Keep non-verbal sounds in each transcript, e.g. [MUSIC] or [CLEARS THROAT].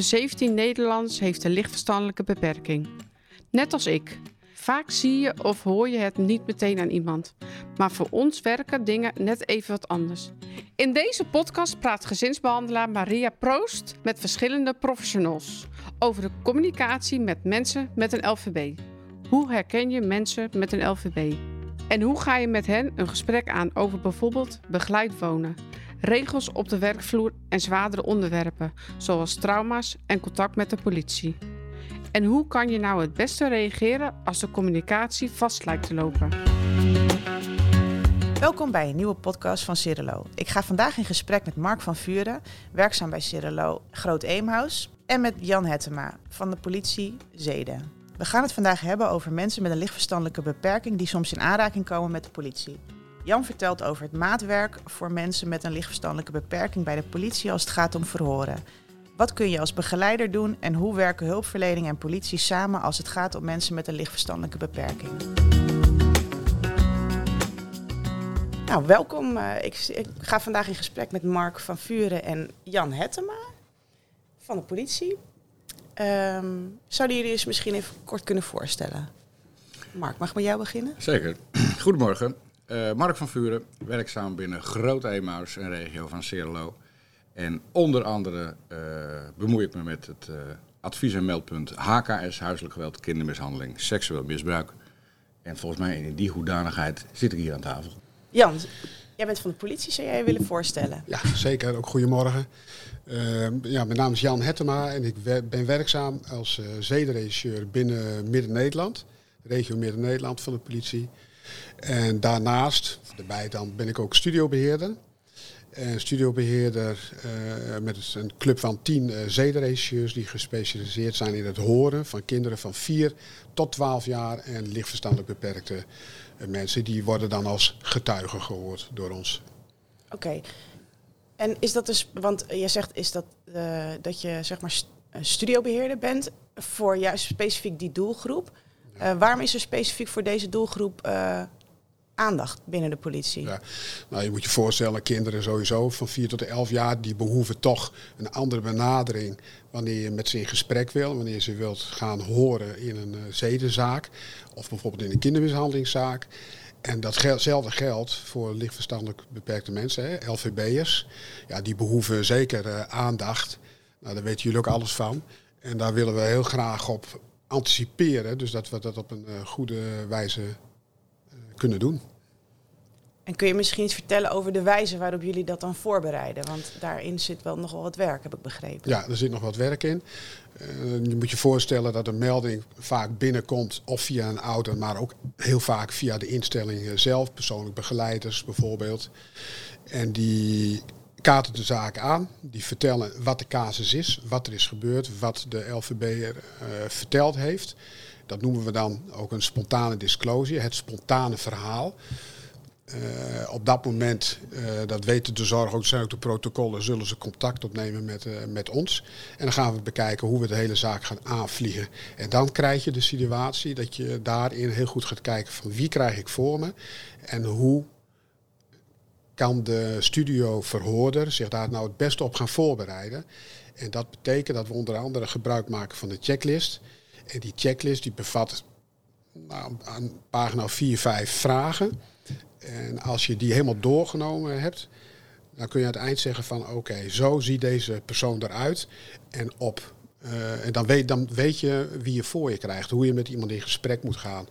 de 17 Nederlanders heeft een lichtverstandelijke beperking. Net als ik. Vaak zie je of hoor je het niet meteen aan iemand. Maar voor ons werken dingen net even wat anders. In deze podcast praat gezinsbehandelaar Maria Proost met verschillende professionals over de communicatie met mensen met een LVB. Hoe herken je mensen met een LVB? En hoe ga je met hen een gesprek aan over bijvoorbeeld begeleid wonen, regels op de werkvloer en zwaardere onderwerpen, zoals trauma's en contact met de politie? En hoe kan je nou het beste reageren als de communicatie vast lijkt te lopen? Welkom bij een nieuwe podcast van Cirilo. Ik ga vandaag in gesprek met Mark van Vuren, werkzaam bij Cirilo Groot Eemhuis, en met Jan Hettema van de politie Zeden. We gaan het vandaag hebben over mensen met een lichtverstandelijke beperking die soms in aanraking komen met de politie. Jan vertelt over het maatwerk voor mensen met een lichtverstandelijke beperking bij de politie als het gaat om verhoren. Wat kun je als begeleider doen en hoe werken hulpverlening en politie samen als het gaat om mensen met een lichtverstandelijke beperking? Nou, welkom. Uh, ik, ik, ga vandaag in gesprek met Mark van Vuren en Jan Hettema van de politie. Um, zouden jullie eens misschien even kort kunnen voorstellen? Mark, mag ik met jou beginnen? Zeker. [CLEARS THROAT] Goedemorgen. Uh, Mark van Vuren, werkzaam binnen Groot Eemhuis, een regio van Cerelo. En onder andere uh, bemoei ik me met het uh, advies- en meldpunt HKS, huiselijk geweld, kindermishandeling, seksueel misbruik. En volgens mij in die hoedanigheid zit ik hier aan tafel. Jan, jij bent van de politie, zou jij je willen voorstellen? Ja, zeker. Ook goedemorgen. Uh, ja, mijn naam is Jan Hettema en ik ben werkzaam als uh, zedenregisseur binnen Midden-Nederland, regio Midden-Nederland van de politie. En daarnaast, daarbij dan, ben ik ook studiobeheerder. En studiobeheerder uh, met een club van tien uh, die gespecialiseerd zijn in het horen van kinderen van 4 tot 12 jaar en lichtverstandelijk beperkte uh, mensen. Die worden dan als getuigen gehoord door ons. Oké. En is dat dus, want je zegt is dat, dat je zeg maar studiobeheerder bent voor juist specifiek die doelgroep. Ja. waarom is er specifiek voor deze doelgroep aandacht binnen de politie? Ja, nou, je moet je voorstellen, kinderen sowieso van 4 tot 11 jaar, die behoeven toch een andere benadering wanneer je met ze in gesprek wil, wanneer ze wilt gaan horen in een uh, zedenzaak of bijvoorbeeld in een kindermishandelingszaak. En datzelfde geldt voor lichtverstandelijk beperkte mensen, hè, LVB'ers. Ja, die behoeven zeker aandacht. Nou, daar weten jullie ook alles van. En daar willen we heel graag op anticiperen. Dus dat we dat op een uh, goede wijze kunnen doen. En kun je misschien iets vertellen over de wijze waarop jullie dat dan voorbereiden? Want daarin zit wel nogal wat werk, heb ik begrepen. Ja, er zit nog wat werk in. Uh, je moet je voorstellen dat een melding vaak binnenkomt of via een ouder, maar ook heel vaak via de instelling zelf, persoonlijk begeleiders bijvoorbeeld. En die kaarten de zaak aan, die vertellen wat de casus is, wat er is gebeurd, wat de LVB er uh, verteld heeft. Dat noemen we dan ook een spontane disclosure, het spontane verhaal. Uh, op dat moment, uh, dat weten de zorg ook, zijn ook de protocollen, zullen ze contact opnemen met, met ons. En dan gaan we bekijken hoe we de hele zaak gaan aanvliegen. En dan krijg je de situatie dat je daarin heel goed gaat kijken van wie krijg ik voor me en hoe kan de studioverhoorder zich daar nou het beste op gaan voorbereiden. En dat betekent dat we onder andere gebruik maken van de checklist. En die checklist die bevat nou, aan pagina 4, 5 vragen. En als je die helemaal doorgenomen hebt, dan kun je aan het eind zeggen van oké, zo ziet deze persoon eruit. En op. Uh, en dan weet, dan weet je wie je voor je krijgt, hoe je met iemand in gesprek moet gaan.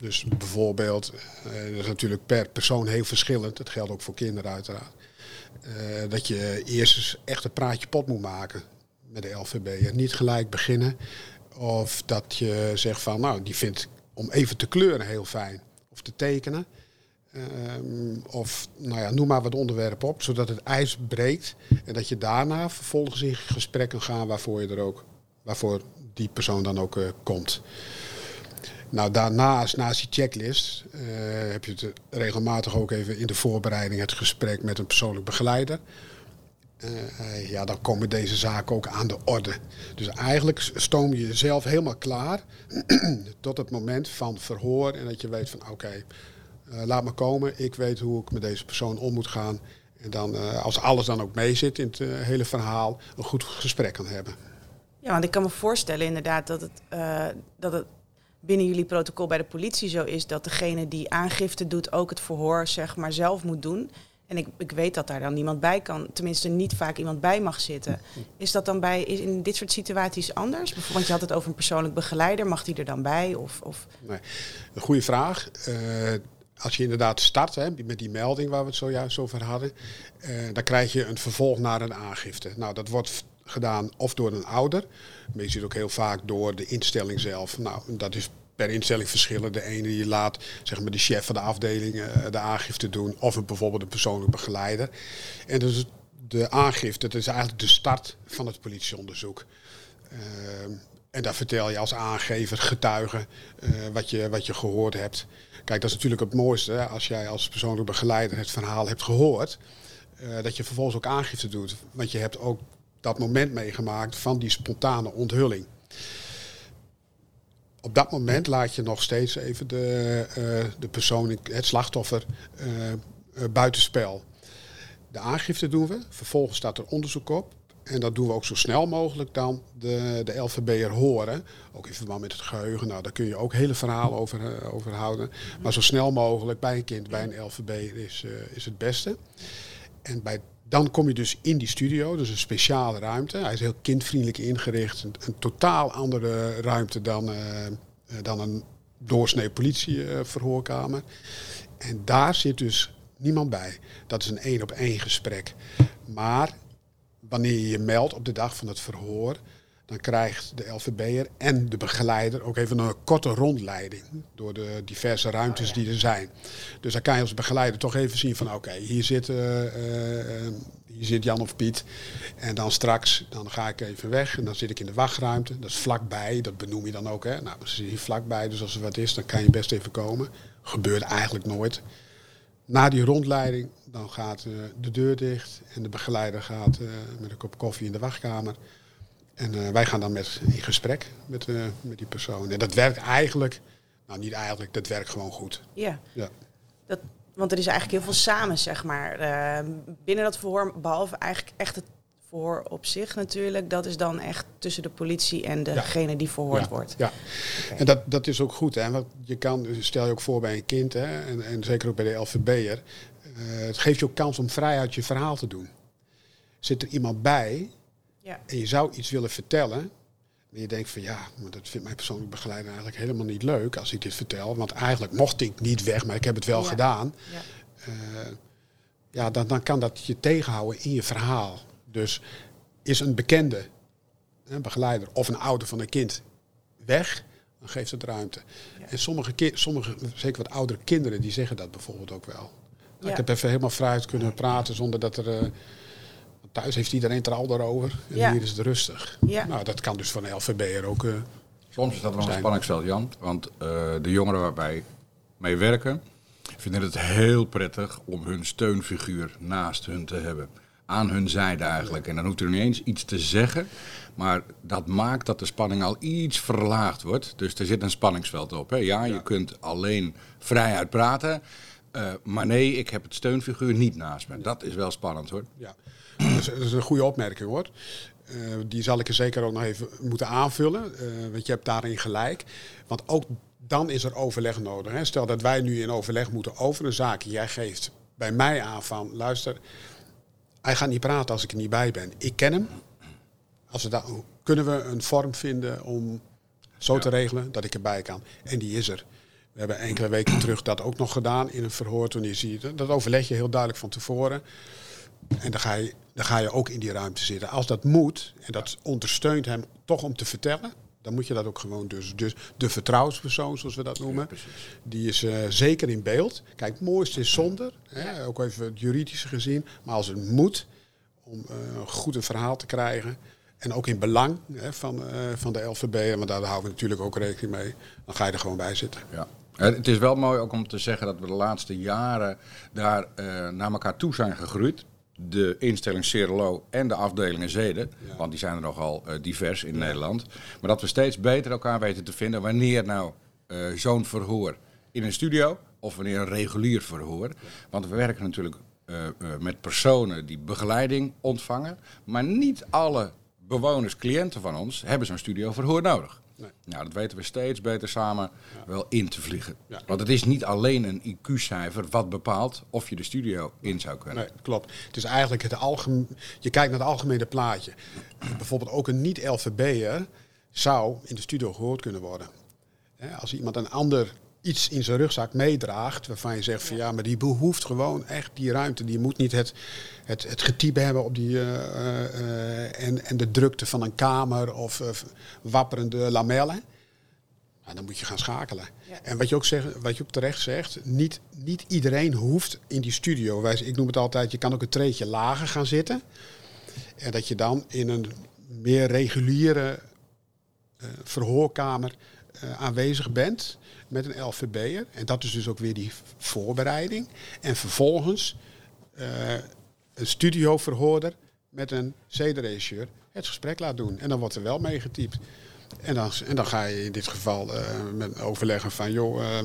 Dus bijvoorbeeld, uh, dat is natuurlijk per persoon heel verschillend. Dat geldt ook voor kinderen uiteraard. Uh, dat je eerst eens echt een praatje pot moet maken met de LVB. En niet gelijk beginnen. Of dat je zegt van, nou, die vindt om even te kleuren heel fijn. Of te tekenen. Um, of nou ja, noem maar wat onderwerpen op, zodat het ijs breekt. En dat je daarna vervolgens in gesprek kan gaan waarvoor, je er ook, waarvoor die persoon dan ook uh, komt. Nou, daarnaast, naast die checklist, uh, heb je het regelmatig ook even in de voorbereiding het gesprek met een persoonlijk begeleider. Uh, ja, dan komen deze zaken ook aan de orde. Dus eigenlijk stoom je jezelf helemaal klaar [CLEARS THROAT] tot het moment van verhoor en dat je weet van oké, laat me komen, ik weet hoe ik met deze persoon om moet gaan. En dan, als alles dan ook mee zit in het hele verhaal, een goed gesprek kan hebben. Ja, want ik kan me voorstellen inderdaad dat het, dat het binnen jullie protocol bij de politie zo is dat degene die aangifte doet ook het verhoor zeg maar zelf moet doen. En ik, ik weet dat daar dan niemand bij kan, tenminste niet vaak iemand bij mag zitten. Is dat dan bij, is in dit soort situaties anders? Want je had het over een persoonlijk begeleider, mag die er dan bij? Of, of? Nee, een goede vraag. Uh, als je inderdaad start hè, met die melding waar we het zojuist over hadden, uh, dan krijg je een vervolg naar een aangifte. Nou, dat wordt gedaan of door een ouder, maar je ziet ook heel vaak door de instelling zelf. Nou, dat is per instelling verschillen. De ene die laat zeg maar, de chef van de afdeling uh, de aangifte doen, of een, bijvoorbeeld een persoonlijk begeleider. En dus de aangifte, dat is eigenlijk de start van het politieonderzoek. Uh, en daar vertel je als aangever, getuige, uh, wat, je, wat je gehoord hebt. Kijk, dat is natuurlijk het mooiste als jij als persoonlijk begeleider het verhaal hebt gehoord. Uh, dat je vervolgens ook aangifte doet. Want je hebt ook dat moment meegemaakt van die spontane onthulling. Op dat moment laat je nog steeds even de, uh, de persoon, het slachtoffer, uh, buitenspel. De aangifte doen we, vervolgens staat er onderzoek op. En dat doen we ook zo snel mogelijk dan de, de LVB'er horen. Ook in verband met het geheugen. Nou, daar kun je ook hele verhalen over, over houden. Maar zo snel mogelijk bij een kind, bij een LVB'er is, is het beste. En bij dan kom je dus in die studio, dus een speciale ruimte. Hij is heel kindvriendelijk ingericht. Een, totaal andere ruimte dan, uh, dan een doorsnee politieverhoorkamer. Uh, en daar zit dus niemand bij. Dat is een één op één gesprek. Maar wanneer je je meldt op de dag van het verhoor, dan krijgt de LVB'er en de begeleider ook even een korte rondleiding door de diverse ruimtes oh, ja. die er zijn. Dus dan kan je als begeleider toch even zien van oké, okay, hier, zit, uh, uh, hier zit Jan of Piet. En dan straks, dan ga ik even weg en dan zit ik in de wachtruimte. Dat is vlakbij, dat benoem je dan ook. Hè. Nou, ze hier vlakbij, dus als er wat is, dan kan je best even komen. Gebeurt eigenlijk nooit. Na die rondleiding, dan gaat uh, de deur dicht en de begeleider gaat met een kop koffie in de wachtkamer. En uh, wij gaan dan met, in gesprek met, uh, met die persoon. En dat werkt eigenlijk, nou niet eigenlijk, dat werkt gewoon goed. Ja. ja. Dat, want er is eigenlijk heel veel samen, zeg maar. Uh, binnen dat verhoor, behalve eigenlijk echt het verhoor op zich natuurlijk. Dat is dan echt tussen de politie en degene ja. die verhoord ja. wordt. Ja, okay. en dat, dat is ook goed. Hè? Want je kan, stel je ook voor bij een kind, hè? En, en zeker ook bij de LVB'er. het geeft je ook kans om vrij uit je verhaal te doen. Zit er iemand bij ja. En je zou iets willen vertellen. Maar je denkt van ja, maar dat vindt mijn persoonlijk begeleider eigenlijk helemaal niet leuk als ik dit vertel. Want eigenlijk mocht ik niet weg, maar ik heb het wel ja. gedaan. Ja, uh, ja dan, dan kan dat je tegenhouden in je verhaal. Dus is een bekende, een begeleider of een ouder van een kind weg, dan geeft het ruimte. Ja. En sommige, sommige, zeker wat oudere kinderen, die zeggen dat bijvoorbeeld ook wel. Ik heb even helemaal vrij kunnen praten zonder dat er... Uh, Thuis heeft iedereen het er al over. En ja. hier is het rustig. Ja. Nou, dat kan dus van de LVB'er ook. Uh, Soms is dat wel een spanningsveld, Jan. Want uh, de jongeren waar wij mee werken, vinden het heel prettig om hun steunfiguur naast hun te hebben. Aan hun zijde eigenlijk. En dan hoeft er niet eens iets te zeggen. Maar dat maakt dat de spanning al iets verlaagd wordt. Dus er zit een spanningsveld op. Hè. Ja, ja. je kunt alleen vrijuit praten. Uh, maar nee, ik heb het steunfiguur niet naast me. Dat is wel spannend hoor. Ja. Dus, dat is een goede opmerking hoor. Uh, die zal ik er zeker ook nog even moeten aanvullen. Uh, want je hebt daarin gelijk. Want ook dan is er overleg nodig. Hè. Stel dat wij nu in overleg moeten over een zaak. Jij geeft bij mij aan van, luister, hij gaat niet praten als ik er niet bij ben. Ik ken hem. Als we dat, kunnen we een vorm vinden om zo ja. te regelen dat ik erbij kan. En die is er. We hebben enkele weken terug dat ook nog gedaan in een verhoor. Toen je ziet, dat overleg je heel duidelijk van tevoren. En dan ga, je, dan ga je ook in die ruimte zitten. Als dat moet, en dat ondersteunt hem toch om te vertellen, dan moet je dat ook gewoon dus. Dus de vertrouwenspersoon, zoals we dat noemen, ja, die is uh, zeker in beeld. Kijk, het mooiste is zonder, hè, ook even het juridische gezien. Maar als het moet, om uh, goed een verhaal te krijgen, en ook in belang hè, van, uh, van de LVB, want daar houden we natuurlijk ook rekening mee, dan ga je er gewoon bij zitten. Ja. Het is wel mooi ook om te zeggen dat we de laatste jaren daar uh, naar elkaar toe zijn gegroeid de instelling Cerelo en de afdelingen Zeden, ja. want die zijn er nogal uh, divers in ja. Nederland, maar dat we steeds beter elkaar weten te vinden wanneer nou uh, zo'n verhoor in een studio of wanneer een regulier verhoor. Want we werken natuurlijk uh, met personen die begeleiding ontvangen, maar niet alle bewoners, cliënten van ons, hebben zo'n studioverhoor nodig. Nee. Nou, dat weten we steeds beter samen wel in te vliegen. Ja. Want het is niet alleen een IQ-cijfer wat bepaalt of je de studio in zou kunnen. Nee, klopt. Het is eigenlijk het algemeen. Je kijkt naar het algemene plaatje. Bijvoorbeeld ook een niet-LVB'er zou in de studio gehoord kunnen worden. Als iemand een ander iets in zijn rugzak meedraagt, waarvan je zegt van ja, maar die behoeft gewoon echt die ruimte. Die moet niet het, het, het getype hebben op die, eh, eh, en, en de drukte van een kamer of wapperende lamellen. Nou, dan moet je gaan schakelen. Ja. En wat je, ook zegt, wat je ook terecht zegt, niet, niet iedereen hoeft in die studio. Wij, ik noem het altijd, je kan ook een treetje lager gaan zitten. En dat je dan in een meer reguliere eh, verhoorkamer eh, aanwezig bent met een LVB'er. En dat is dus ook weer die voorbereiding. En vervolgens eh, een studioverhoorder met een CD-regisseur het gesprek laat doen. En dan wordt er wel mee getypt. En dan, en dan ga je in dit geval eh, met overleggen van, joh,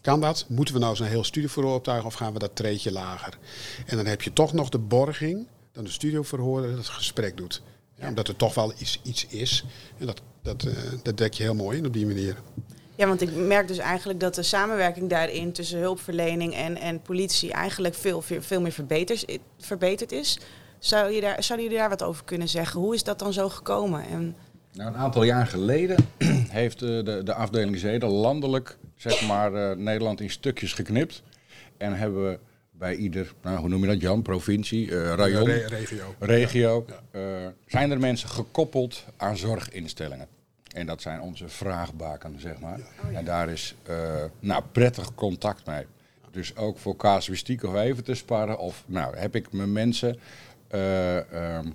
kan dat? Moeten we nou zo'n heel studioverhoor optuigen of gaan we dat treetje lager? En dan heb je toch nog de borging, dan de studioverhoorder dat het gesprek doet. Ja, omdat er toch wel iets, iets is. En dat, dat, eh, dat dek je heel mooi in op die manier. Ja, want ik merk dus eigenlijk dat de samenwerking daarin tussen hulpverlening en, en politie eigenlijk veel, veel, veel meer verbeterd, verbeterd is. Zou je daar, zouden jullie daar wat over kunnen zeggen? Hoe is dat dan zo gekomen? En, Nou, een aantal jaar geleden [CLEARS THROAT] heeft eh, de, de afdeling Zeden landelijk zeg [CLEARS THROAT] maar, eh, Nederland in stukjes geknipt. En hebben we bij ieder, nou, hoe noem je dat Jan, provincie, eh rayon, Re- regio. regio, eh, zijn er mensen gekoppeld aan zorginstellingen. En dat zijn onze vraagbaken, zeg maar. En daar is eh, nou, prettig contact mee. Dus ook voor casuïstiek of even te sparren. Of nou, heb ik mijn mensen eh, ehm,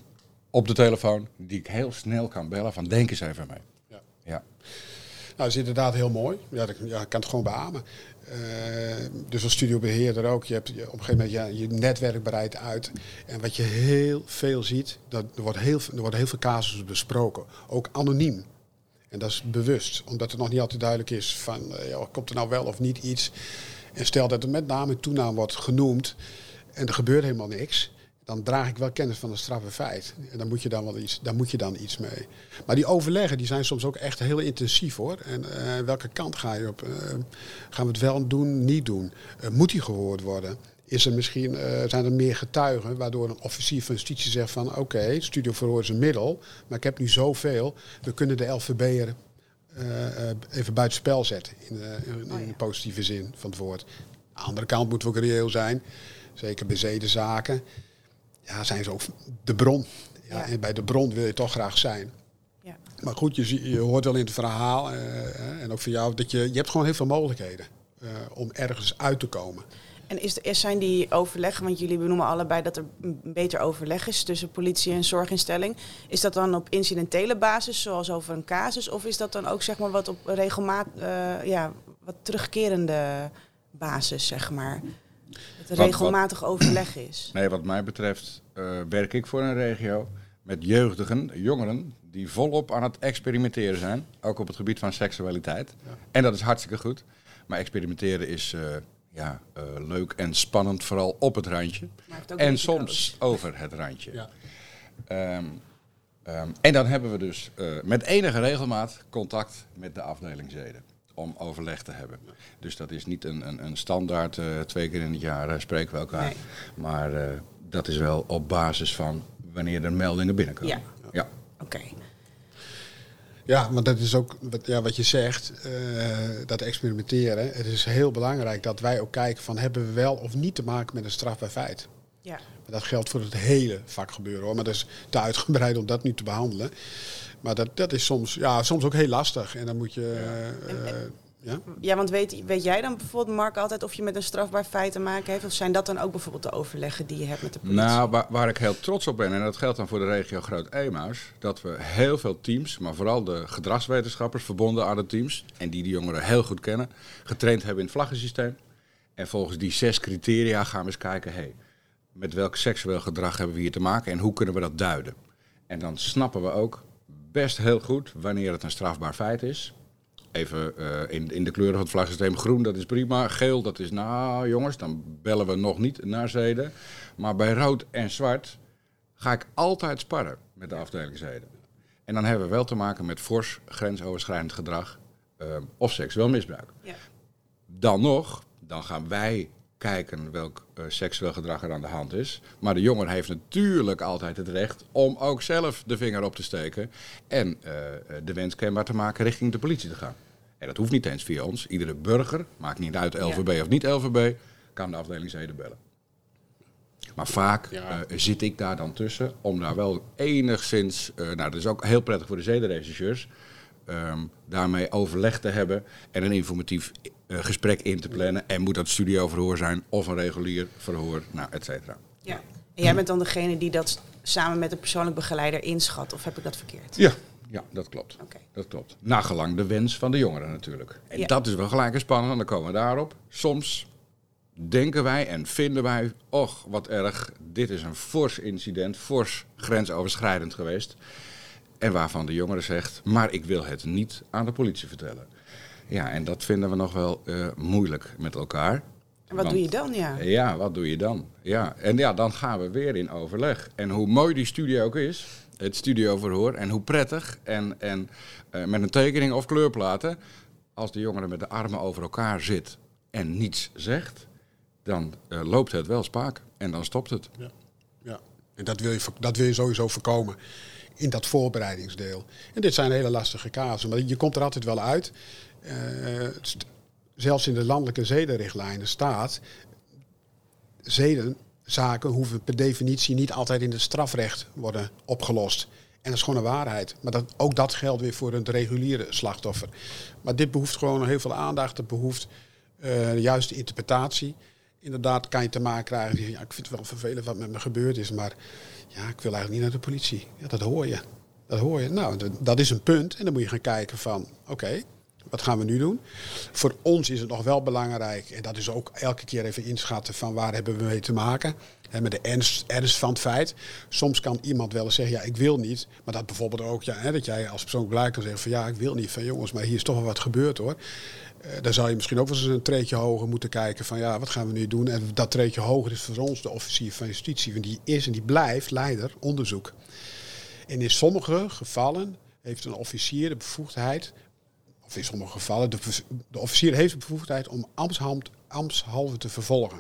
op de telefoon die ik heel snel kan bellen van denk eens even mee. Ja. Ja. Nou, dat is inderdaad heel mooi. Ja, dat, ja, ik kan het gewoon beamen. Eh, dus als studiobeheerder ook, je hebt je, op een gegeven moment ja, je netwerk bereidt uit. En wat je heel veel ziet, dat er, wordt heel, er worden heel veel casussen besproken. Ook anoniem. En dat is bewust, omdat het nog niet altijd duidelijk is van, eh, komt er nou wel of niet iets. En stel dat er met naam en toenaam wordt genoemd en er gebeurt helemaal niks. Dan draag ik wel kennis van een strafbefeit. En dan moet je dan wel iets, daar moet je dan iets mee. Maar die overleggen die zijn soms ook echt heel intensief hoor. En eh, welke kant ga je op? Eh, gaan we het wel doen, niet doen? Eh, moet die gehoord worden? Is er misschien, zijn er meer getuigen waardoor een officier van justitie zegt van oké, studioverhoor is een middel, maar ik heb nu zoveel, we kunnen de LVB'er even buitenspel zetten in, in, Oh, de positieve zin van het woord. Aan de andere kant moeten we ook reëel zijn, zeker bij zedenzaken. Ja, zijn ze ook de bron. Ja, Ja. En bij de bron wil je toch graag zijn. ja. Maar goed, je, hoort wel in het verhaal eh, en ook voor jou dat je, je hebt gewoon heel veel mogelijkheden eh, om ergens uit te komen. En is, is, zijn die overleggen, want jullie benoemen allebei dat er een beter overleg is tussen politie en zorginstelling. Is dat dan op incidentele basis, zoals over een casus, of is dat dan ook zeg maar wat op regelmaat, eh, ja, wat terugkerende basis, zeg maar? Dat er Wat- regelmatig overleg is. [CLEARS THROAT] Nee, wat mij betreft eh, werk ik voor een regio met jeugdigen, jongeren, die volop aan het experimenteren zijn. Ook op het gebied van seksualiteit. En dat is hartstikke goed. Maar experimenteren is eh, ja, eh, leuk en spannend, vooral op het randje. En soms over het randje. Ja. Ehm, ehm, en dan hebben we dus eh, met enige regelmaat contact met de afdeling zeden. Om overleg te hebben. Dus dat is niet een, een, een standaard, eh, twee keer in het jaar eh, spreken we elkaar. Nee. Maar eh, dat is wel op basis van wanneer er meldingen binnenkomen. Ja. ja. Oké. Ja, maar dat is ook wat, ja, wat je zegt, eh, dat experimenteren. Het is heel belangrijk dat wij ook kijken van hebben we wel of niet te maken met een strafbaar feit. Ja. Maar dat geldt voor het hele vakgebeuren hoor. Maar dat is te uitgebreid om dat nu te behandelen. Maar dat, dat is soms, ja, soms ook heel lastig. En dan moet je. eh, ja? ja, want weet, weet jij dan bijvoorbeeld, Mark, altijd of je met een strafbaar feit te maken heeft? Of zijn dat dan ook bijvoorbeeld de overleggen die je hebt met de politie? Nou, waar, waar ik heel trots op ben, en dat geldt dan voor de regio Groot Eemhuis, dat we heel veel teams, maar vooral de gedragswetenschappers verbonden aan de teams, en die die jongeren heel goed kennen, getraind hebben in het vlaggensysteem. En volgens die zes criteria gaan we eens kijken, hey, met welk seksueel gedrag hebben we hier te maken en hoe kunnen we dat duiden? En dan snappen we ook best heel goed wanneer het een strafbaar feit is. Even eh, in, in de kleuren van het vlagsysteem groen, dat is prima. Geel, dat is nou jongens, dan bellen we nog niet naar zeden. Maar bij rood en zwart ga ik altijd sparren. met de afdeling zeden. En dan hebben we wel te maken met fors grensoverschrijdend gedrag ehm, of seksueel misbruik. Ja. Dan nog, dan gaan wij kijken welk eh, seksueel gedrag er aan de hand is. Maar de jongen heeft natuurlijk altijd het recht om ook zelf de vinger op te steken en eh, de wens kenbaar te maken richting de politie te gaan. En dat hoeft niet eens via ons. Iedere burger, maakt niet uit LVB of niet LVB, kan de afdeling zeden bellen. Maar vaak Ja. eh, zit ik daar dan tussen om daar wel enigszins, eh, nou dat is ook heel prettig voor de zedenregisseurs, ehm, daarmee overleg te hebben en een informatief eh, gesprek in te plannen. En moet dat studioverhoor zijn of een regulier verhoor, nou et cetera. Ja. En jij bent dan degene die dat samen met de persoonlijk begeleider inschat, of heb ik dat verkeerd? Ja, ja dat klopt. Oké. Dat klopt. Nagelang de wens van de jongeren natuurlijk. En Ja. dat is wel gelijk een spannend, en dan komen we daarop. Soms denken wij en vinden wij, och wat erg, dit is een fors incident, fors grensoverschrijdend geweest. En waarvan de jongere zegt, maar ik wil het niet aan de politie vertellen. Ja, en dat vinden we nog wel eh, moeilijk met elkaar. En wat Want- doe je dan? Ja. Ja, wat doe je dan? Ja, en ja, dan gaan we weer in overleg. En hoe mooi die studie ook is, het studioverhoor, en hoe prettig, en, en eh, met een tekening of kleurplaten, als de jongere met de armen over elkaar zit en niets zegt, dan eh, loopt het wel spaak en dan stopt het. Ja. En dat wil, je, dat wil je sowieso voorkomen in dat voorbereidingsdeel. En dit zijn hele lastige casussen, maar je komt er altijd wel uit. Eh, zelfs in de landelijke zedenrichtlijnen staat... zedenzaken hoeven per definitie niet altijd in het strafrecht worden opgelost. En dat is gewoon een waarheid. Maar dat, ook dat geldt weer voor het reguliere slachtoffer. Maar dit behoeft gewoon heel veel aandacht. Het behoeft eh, de juiste interpretatie. Inderdaad kan je te maken krijgen. Ja, ik vind het wel vervelend wat met me gebeurd is. Maar ja, ik wil eigenlijk niet naar de politie. Dat hoor je. Dat hoor je. Nou, dat is een punt. En dan moet je gaan kijken van, oké, wat gaan we nu doen? Voor ons is het nog wel belangrijk. En dat is ook elke keer even inschatten van waar hebben we mee te maken. Hè, met de ernst, van het feit. Soms kan iemand wel eens zeggen, ja, ik wil niet. Maar dat bijvoorbeeld ook, ja, hè, dat jij als persoon blij kan zeggen van, ja, ik wil niet. Van jongens, maar hier is toch wel wat gebeurd hoor. Eh, dan zou je misschien ook wel eens een treetje hoger moeten kijken van ja, wat gaan we nu doen? En dat treetje hoger is voor ons de officier van justitie, want die is en die blijft leider onderzoek. En in sommige gevallen heeft een officier de bevoegdheid, of in sommige gevallen, de, de officier heeft de bevoegdheid om ambtshalve te vervolgen.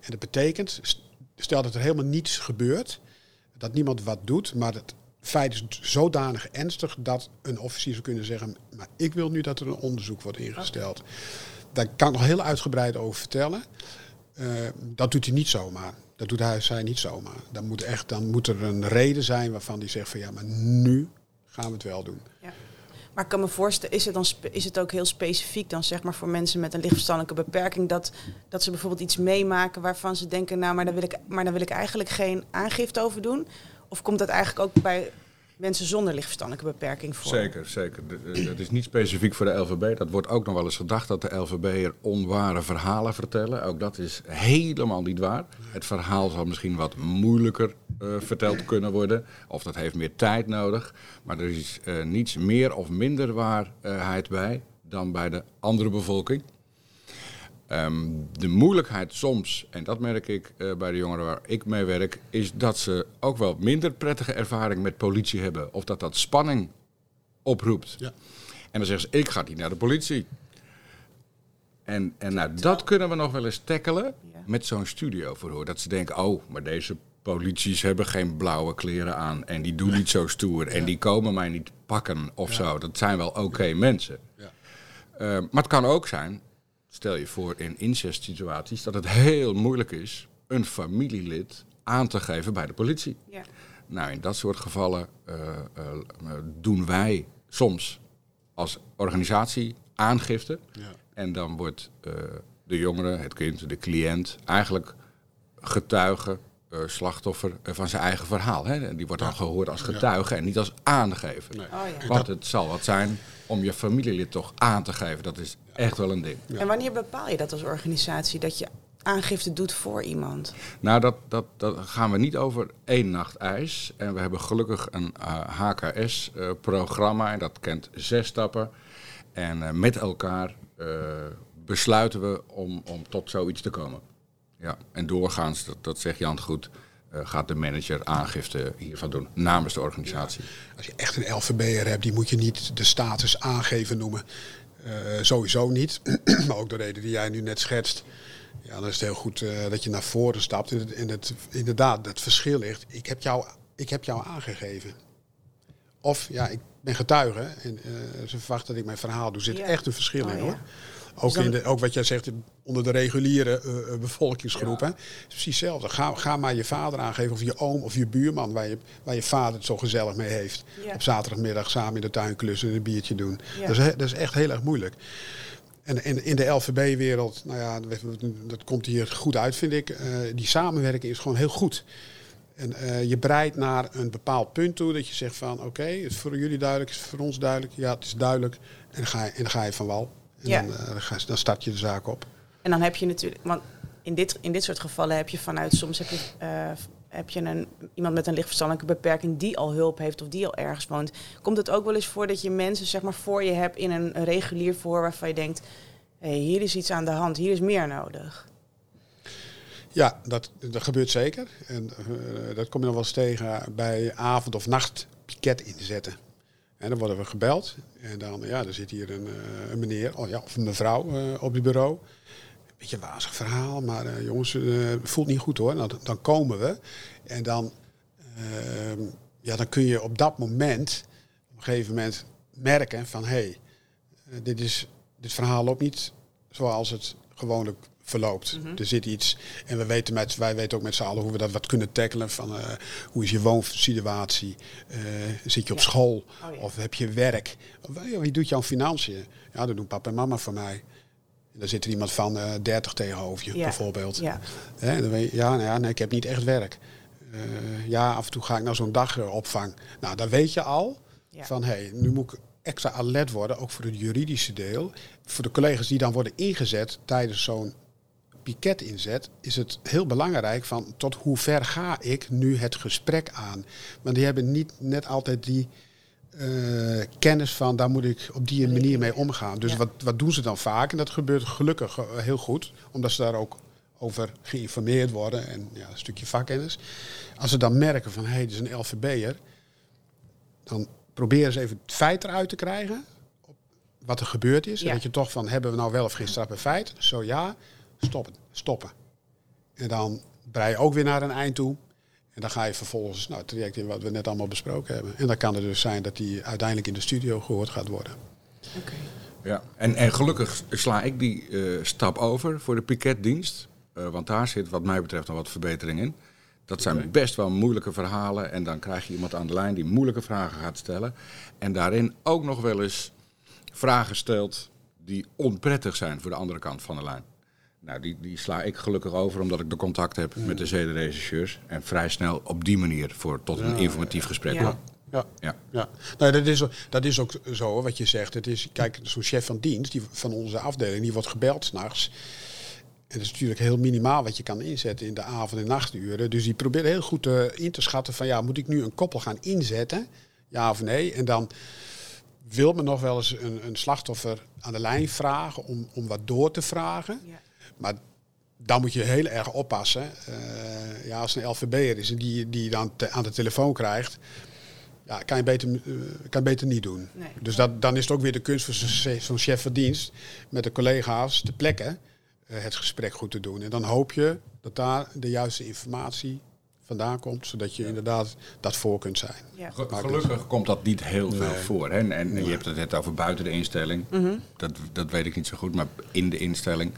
En dat betekent, st- stel dat er helemaal niets gebeurt, dat niemand wat doet, maar het feit is zodanig ernstig dat een officier zou kunnen zeggen, maar ik wil nu dat er een onderzoek wordt ingesteld. Daar kan ik nog heel uitgebreid over vertellen. Eh, dat doet hij niet zomaar. Dat doet hij zij niet zomaar. Dan moet, echt, dan moet er een reden zijn waarvan hij zegt van ja, maar nu gaan we het wel doen. Maar ik kan me voorstellen, is het, dan is het ook heel specifiek dan zeg maar voor mensen met een lichtverstandelijke beperking dat, dat ze bijvoorbeeld iets meemaken waarvan ze denken, nou maar daar wil ik, maar daar wil ik eigenlijk geen aangifte over doen? Of komt dat eigenlijk ook bij mensen zonder lichtverstandelijke beperking voor? Zeker, zeker. Dat is niet specifiek voor de LVB. Dat wordt ook nog wel eens gedacht dat de LVB'er onware verhalen vertellen. Ook dat is helemaal niet waar. Het verhaal zal misschien wat moeilijker verteld kunnen worden. Of dat heeft meer tijd nodig. Maar er is eh, niets meer of minder waarheid bij dan bij de andere bevolking. Ehm, de moeilijkheid soms, en dat merk ik eh, bij de jongeren waar ik mee werk, is dat ze ook wel minder prettige ervaring met politie hebben. Of dat dat spanning oproept. Ja. En dan zeggen ze, ik ga niet naar de politie. En, en nou, dat kunnen we nog wel eens tackelen Ja. met zo'n studioverhoor. Dat ze denken, oh, maar deze polities hebben geen blauwe kleren aan. En die doen niet zo stoer. En die komen mij niet pakken of zo. Dat zijn wel oké mensen. Ja. Eh, maar het kan ook zijn, stel je voor in incestsituaties, dat het heel moeilijk is een familielid aan te geven bij de politie. Ja. Nou, in dat soort gevallen eh, eh, doen wij soms als organisatie aangifte. Ja. En dan wordt de jongere, het kind, de cliënt eigenlijk getuige, eh, slachtoffer eh, van zijn eigen verhaal. Hè? En die wordt dan gehoord als getuige en niet als aangever. Nee. Oh, ja. Want het zal wat zijn om je familielid toch aan te geven. Dat is echt wel een ding. En wanneer bepaal je dat als organisatie dat je aangifte doet voor iemand? Nou, dat, dat, dat gaan we niet over één nacht ijs. En we hebben gelukkig een HKS-programma en dat kent zes stappen. En eh, met elkaar eh, besluiten we om, om tot zoiets te komen. Ja, en doorgaans, dat, dat zegt Jan goed, eh, gaat de manager aangifte hiervan doen namens de organisatie. Als je echt een LVB'er hebt, die moet je niet de status aangeven noemen. Eh, sowieso niet. [CLEARS THROAT] maar ook de reden die jij nu net schetst. Ja, dan is het heel goed eh, dat je naar voren stapt. En het, het, inderdaad, het verschil ligt. Ik heb jou, ik heb jou aangegeven. Of ja, ik ben getuige en ze verwachten dat ik mijn verhaal doe. Er zit echt een verschil Oh, in ja. Ook, in de, ook wat jij zegt, onder de reguliere uh, bevolkingsgroep. Hè? is precies hetzelfde. Ga, ga maar je vader aangeven of je oom of je buurman waar je, waar je vader het zo gezellig mee heeft. Ja. Op zaterdagmiddag samen in de tuin klussen en een biertje doen. Ja. Dat, is, dat is echt heel erg moeilijk. En in, in de LVB-wereld, nou ja, dat, komt hier goed uit, vind ik. Uh, die samenwerking is gewoon heel goed. En uh, je breidt naar een bepaald punt toe dat je zegt van oké, okay, is voor jullie duidelijk, is voor ons duidelijk, ja, het is duidelijk. En dan ga je, en dan, ga je van wal. En Ja. dan, uh, ga, dan start je de zaak op. En dan heb je natuurlijk, want in dit, in dit soort gevallen heb je vanuit, soms heb je, uh, heb je een, iemand met een lichtverstandelijke beperking die al hulp heeft of die al ergens woont. Komt het ook wel eens voor dat je mensen zeg maar voor je hebt in een, regulier voor waarvan je denkt, hé, hey, hier is iets aan de hand, hier is meer nodig. Ja, dat, dat gebeurt zeker. En uh, dat kom je nog wel eens tegen bij avond- of nachtpiket inzetten. En dan worden we gebeld. En dan, ja, er zit hier een, uh, een meneer oh ja, of een mevrouw uh, op het bureau. Beetje een wazig verhaal, maar uh, jongens, voelt niet goed hoor. Nou, dan komen we. En dan, ehm, ja, dan kun je op dat moment, op een gegeven moment, merken van... hé, hey, dit, is, dit verhaal loopt niet zoals het gewoonlijk verloopt. Mm -hmm. Er zit iets. En we weten met, wij weten ook met z'n allen hoe we dat wat kunnen tackelen. Van uh, hoe is je woonsituatie? Uh, zit je op ja. school? Oh, ja. Of heb je werk? Of, wie doet jouw financiën? Ja, dat doen papa en mama voor mij. En dan zit er iemand van uh, 30 tegenover je, ja. bijvoorbeeld. Ja. Hè, dan weet je, ja, nou ja nee, ik heb niet echt werk. Ja, af en toe ga ik naar zo'n dagopvang. Nou, dan weet je al van hé, hey, nu moet ik extra alert worden, ook voor het juridische deel. Voor de collega's die dan worden ingezet tijdens zo'n piket inzet, is het heel belangrijk van tot hoe ver ga ik nu het gesprek aan. Want die hebben niet net altijd die uh, kennis van daar moet ik op die manier mee omgaan. Dus ja. wat, wat doen ze dan vaak? En dat gebeurt gelukkig heel goed, omdat ze daar ook over geïnformeerd worden en ja, een stukje vakkennis. Als ze dan merken van hé, hey, dit is een LVB'er, dan proberen ze even het feit eruit te krijgen. Wat er gebeurd is. Ja. En dat je toch van hebben we nou wel of geen straf bij feit? Zo ja, stoppen, stoppen. En dan brei je ook weer naar een eind toe. En dan ga je vervolgens nou, het traject in wat we net allemaal besproken hebben. En dan kan het dus zijn dat die uiteindelijk in de studio gehoord gaat worden. Okay. Ja, en, en gelukkig sla ik die uh, stap over voor de piketdienst. Uh, want daar zit wat mij betreft nog wat verbetering in. Dat zijn best wel moeilijke verhalen. En dan krijg je iemand aan de lijn die moeilijke vragen gaat stellen. En daarin ook nog wel eens vragen stelt die onprettig zijn voor de andere kant van de lijn. Nou, die, die sla ik gelukkig over omdat ik de contact heb met de zedenregisseurs. En vrij snel op die manier voor tot een informatief gesprek Ja. kom. Ja, Ja. ja. Nou, dat, is, dat is ook zo wat je zegt. Het is, kijk, zo'n chef van dienst die, van onze afdeling, die wordt gebeld s'nachts. En dat is natuurlijk heel minimaal wat je kan inzetten in de avond- en nachturen. Dus die probeert heel goed uh, in te schatten van ja, moet ik nu een koppel gaan inzetten? Ja of nee? En dan wil men nog wel eens een, een slachtoffer aan de lijn vragen om, om wat door te vragen. Ja. Maar dan moet je heel erg oppassen. Uh, ja, als een LVB'er is en die, die je dan te, aan de telefoon krijgt, ja, kan je beter, uh, kan je beter niet doen. Nee. Dus dat, dan is het ook weer de kunst voor zo'n zo chef van dienst met de collega's te plekken uh, het gesprek goed te doen. En dan hoop je dat daar de juiste informatie vandaan komt, zodat je inderdaad dat voor kunt zijn. Ja. Gelukkig komt dat niet heel veel voor. Hè? En, en je hebt het net over buiten de instelling. Mhm. dat, dat weet ik niet zo goed, maar in de instelling.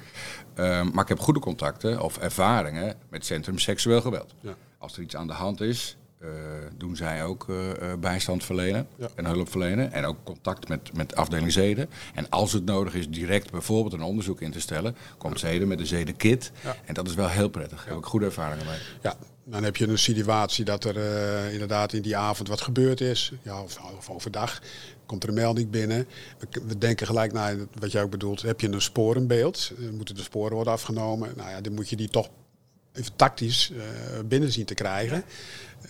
Ehm, maar ik heb goede contacten of ervaringen met Centrum Seksueel Geweld. Ja. Als er iets aan de hand is, eh, doen zij ook eh, eh, bijstand verlenen Ja. en hulp verlenen. En ook contact met, met afdeling zeden. En als het nodig is direct bijvoorbeeld een onderzoek in te stellen, komt zeden met een zedenkit. Ja. En dat is wel heel prettig. Daar heb ik goede ervaringen mee. Ja, dan heb je een situatie dat er inderdaad in die avond wat gebeurd is. Ja, of, of overdag komt er een melding binnen. We, denken gelijk naar wat jij ook bedoelt. Heb je een sporenbeeld? Uh, moeten de sporen worden afgenomen? Nou ja, dan moet je die toch even tactisch uh, binnen zien te krijgen.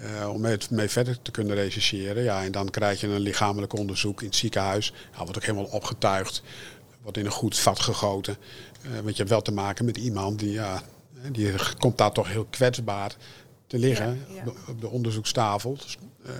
Uh, om mee, mee, verder te kunnen rechercheren. Ja, en dan krijg je een lichamelijk onderzoek in het ziekenhuis. Ja, wordt ook helemaal opgetuigd. Wordt in een goed vat gegoten. want je hebt wel te maken met iemand die, ja, die komt daar toch heel kwetsbaar te liggen Ja, ja. Op, de, onderzoekstafel. Dus, eh,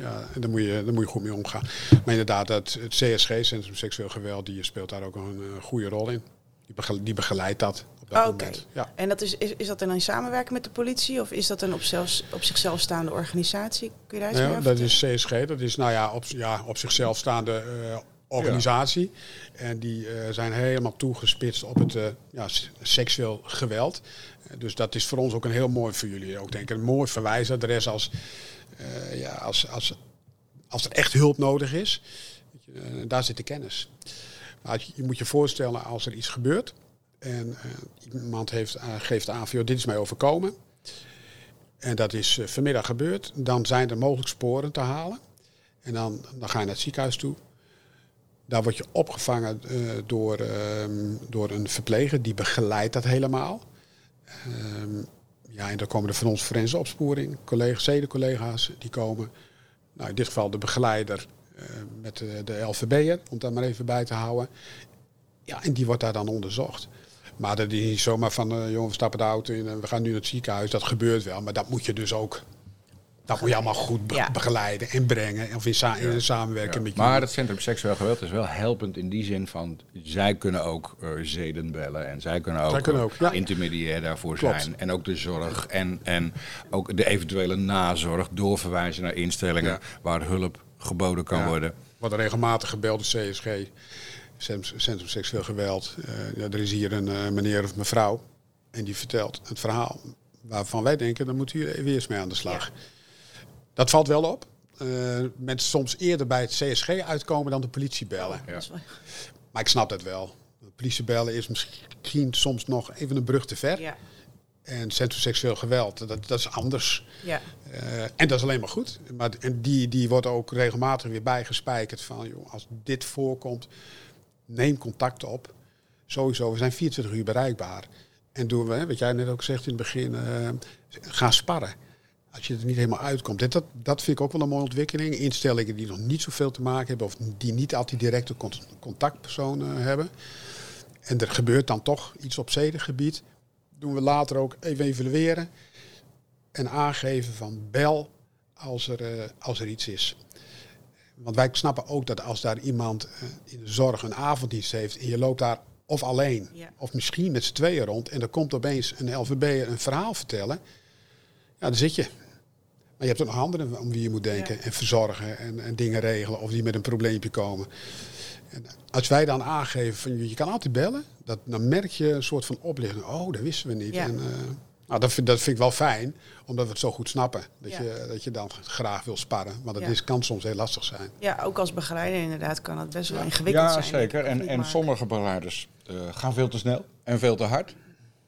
ja, en daar moet, je, daar moet je goed mee omgaan. Maar inderdaad, het, het CSG, Centrum Seksueel Geweld, die speelt daar ook een goede rol in. Die, die begeleidt dat op dat Oh, moment. Ja. En dat is, is, is dat dan in samenwerking met de politie of is dat een op, zelfs, op zichzelf staande organisatie? Kun je daar iets meer Ja, dat is CSG, dat is nou ja, op, ja, op zichzelf staande eh, organisatie. En die eh, zijn helemaal toegespitst op het eh, ja, seksueel geweld. Eh, dus dat is voor ons ook een heel mooi, voor jullie ook denk ik, een mooi verwijsadres als, ja, als, als, als er echt hulp nodig is. Daar zit de kennis. Maar je, moet je voorstellen als er iets gebeurt en iemand heeft, geeft aan van, dit is mij overkomen. En dat is vanmiddag gebeurd. Dan zijn er mogelijk sporen te halen. En dan, dan ga je naar het ziekenhuis toe. Daar word je opgevangen eh, door, ehm, door een verpleger die begeleidt dat helemaal. Ehm, ja, en dan komen er van ons forense opsporing, collega's, zedencollega's, die komen. Nou, in dit geval de begeleider eh, met de, de LVB'er, om dat maar even bij te houden. Ja, en die wordt daar dan onderzocht. Maar dat is niet zomaar van, eh jongen, we stappen de auto in en we gaan nu naar het ziekenhuis. Dat gebeurt wel, maar dat moet je dus ook... Dat moet je allemaal goed be- Ja. begeleiden en brengen. Of in, sa- in samenwerking met Maar jullie. het Centrum Seksueel Geweld is wel helpend in die zin van... zij kunnen ook eh, zeden bellen en zij kunnen ook, Zij kunnen ook, ja. intermediair daarvoor Klopt. zijn. En ook de zorg en, en ook de eventuele nazorg doorverwijzen naar instellingen... Ja. waar hulp geboden kan Ja. worden. Wordt regelmatig gebeld door CSG, Centrum Seksueel Geweld. Eh, ja, er is hier een eh, meneer of mevrouw en die vertelt het verhaal waarvan wij denken, dan moet u weer eens mee aan de slag. Dat valt wel op. Eh, mensen soms eerder bij het CSG uitkomen dan de politie bellen. Ja. Maar ik snap dat wel. De politie bellen is misschien soms nog even een brug te ver. Ja, En Centrum Seksueel Geweld, dat, dat is anders. ja. Eh, en dat is alleen maar goed. Maar, en die, die wordt ook regelmatig weer bijgespijkerd van, joh, als dit voorkomt, neem contact op. Sowieso, we zijn 24 uur bereikbaar. En doen we, hè, wat jij net ook zegt in het begin, eh, ga sparren. Als je er niet helemaal uitkomt. En dat, dat vind ik ook wel een mooie ontwikkeling. Instellingen die nog niet zoveel te maken hebben of die niet altijd directe cont- contactpersonen hebben. En er gebeurt dan toch iets op zedengebied. Doen we later ook even evalueren en aangeven van bel als er, eh, als er iets is. Want wij snappen ook dat als daar iemand eh, in de zorg een avonddienst heeft en je loopt daar of alleen Ja. of misschien met z'n tweeën rond en er komt opeens een LVB een verhaal vertellen, ja, dan zit je. Maar je hebt ook nog anderen om wie je moet denken Ja. en verzorgen en, en dingen regelen of die met een probleempje komen. En als wij dan aangeven van je kan altijd bellen, dat, dan merk je een soort van oplichting. Oh, dat wisten we niet. Ja. En, eh, nou, dat, vind, dat vind ik wel fijn, omdat we het zo goed snappen. Dat, Ja. je, dat je dan graag wil sparren. Maar dat Ja. is, kan soms heel lastig zijn. ja, ook als begeleider inderdaad kan het best wel ingewikkeld Ja, zijn. zeker. En, en sommige begeleiders eh, gaan veel te snel en veel te hard.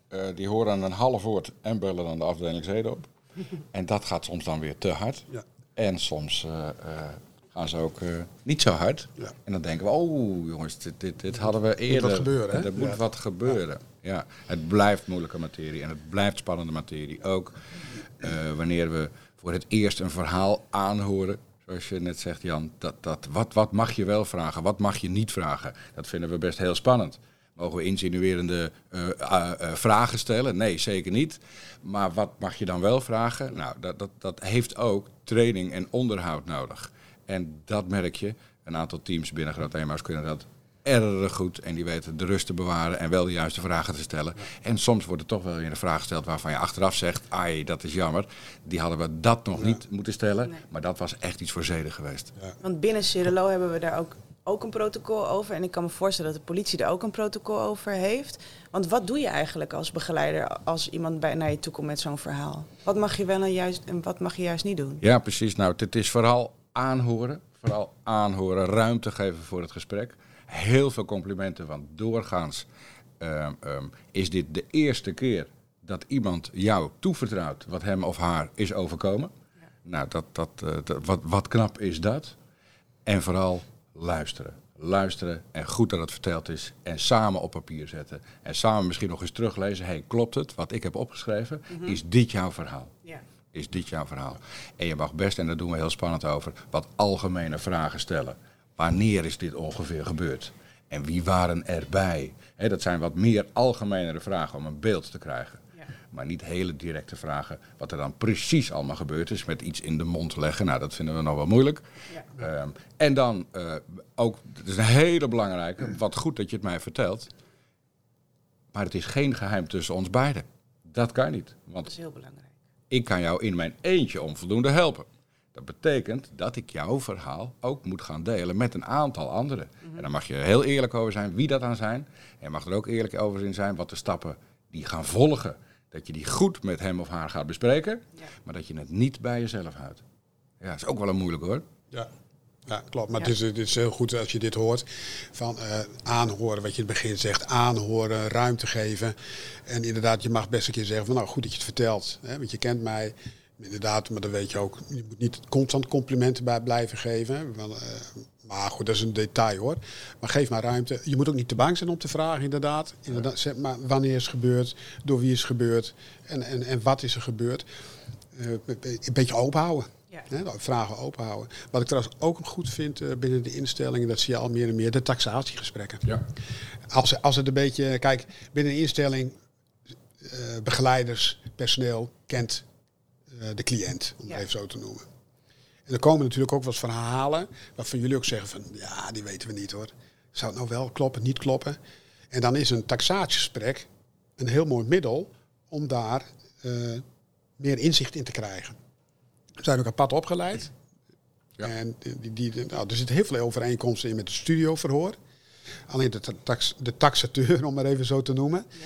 Eh, die horen aan een half woord en bellen dan de afdeling zeden op. [LAUGHS] En dat gaat soms dan weer te hard. Ja. En soms eh, eh, gaan ze ook eh, niet zo hard. Ja. En dan denken we, oh jongens, dit, dit, dit hadden we eerder. wat gebeuren, hè? Er moet wat gebeuren. Ja. Het blijft moeilijke materie en het blijft spannende materie. Ook wanneer we voor het eerst een verhaal aanhoren. Zoals je net zegt, Jan, dat, dat, wat, wat mag je wel vragen, wat mag je niet vragen? Dat vinden we best heel spannend. Mogen we insinuerende eh, eh, eh, vragen stellen? Nee, zeker niet. Maar wat mag je dan wel vragen? Nou, dat, dat, dat heeft ook training en onderhoud nodig. En dat merk je. Een aantal teams binnen Groot Eenmaus kunnen dat erg goed. En die weten de rust te bewaren en wel de juiste vragen te stellen. En soms wordt er toch wel weer een vraag gesteld waarvan je achteraf zegt... ai, dat is jammer. Die hadden we dat nog niet moeten stellen. Nee. Maar dat was echt iets voor zeden geweest. Want binnen Cirelo hebben we daar ook, ook een protocol over. En ik kan me voorstellen dat de politie er ook een protocol over heeft. Want wat doe je eigenlijk als begeleider als iemand bij, naar je toe komt met zo'n verhaal? Wat mag je wel en juist en wat mag je juist niet doen? Ja, precies. Nou, het is vooral aanhoren. Vooral aanhoren, ruimte geven voor het gesprek. Heel veel complimenten, want doorgaans ehm, ehm, is dit de eerste keer dat iemand jou toevertrouwt wat hem of haar is overkomen. Nou, dat, dat, eh, dat- wat, wat knap is dat. En vooral luisteren. Luisteren en goed dat het verteld is. En samen op papier zetten. En samen misschien nog eens teruglezen. hey, klopt het? Wat ik heb opgeschreven? Is dit jouw verhaal? Ja. is dit jouw verhaal? En je mag best, en daar doen we heel spannend over, wat algemene vragen stellen. Wanneer is dit ongeveer gebeurd? En wie waren erbij? Hè, dat zijn wat meer algemenere vragen om een beeld te krijgen. Maar niet hele directe vragen wat er dan precies allemaal gebeurd is. Met iets in de mond leggen. Nou, dat vinden we nog wel moeilijk. Ja. Ehm, en dan eh, ook, het is een hele belangrijke. Wat goed dat je het mij vertelt. Maar het is geen geheim tussen ons beiden. Dat kan niet. Want Dat is heel belangrijk. ik kan jou in mijn eentje onvoldoende helpen. Dat betekent dat ik jouw verhaal ook moet gaan delen met een aantal anderen. En daar mag je heel eerlijk over zijn wie dat dan zijn. En je mag er ook eerlijk over in zijn wat de stappen die gaan volgen. Dat je die goed met hem of haar gaat bespreken, Ja. maar dat je het niet bij jezelf houdt. Ja, dat is ook wel een moeilijk hoor. Ja. Ja, klopt. Maar Ja. Het, is, het is heel goed als je dit hoort. Van eh, aanhoren, wat je in het begin zegt. Aanhoren, ruimte geven. En inderdaad, je mag best een keer zeggen van nou goed dat je het vertelt. Hè, want je kent mij. Inderdaad, maar dan weet je ook. Je moet niet constant complimenten bij blijven geven. Want, eh, maar goed, dat is een detail hoor. Maar geef maar ruimte. Je moet ook niet te bang zijn om te vragen, inderdaad. inderdaad zeg maar wanneer is het gebeurd? Door wie is het gebeurd? En, en, en wat is er gebeurd? Eh, een beetje open houden. Ja. Hè, nou, vragen open houden. Wat ik trouwens ook goed vind eh, binnen de instellingen, dat zie je al meer en meer, de taxatiegesprekken. Ja. Als, als het een beetje, kijk, binnen een instelling, begeleiders, personeel kent de cliënt, om Ja. het even zo te noemen. En er komen natuurlijk ook wat verhalen waarvan jullie ook zeggen van, ja, die weten we niet hoor. Zou het nou wel kloppen, niet kloppen? En dan is een taxatiegesprek een heel mooi middel om daar eh, meer inzicht in te krijgen. We zijn ook apart opgeleid. Ja. En die, die, die- nou, er zitten heel veel overeenkomsten in met het studioverhoor. Alleen de, tax, de taxateur, [LAUGHS] om maar even zo te noemen, Ja.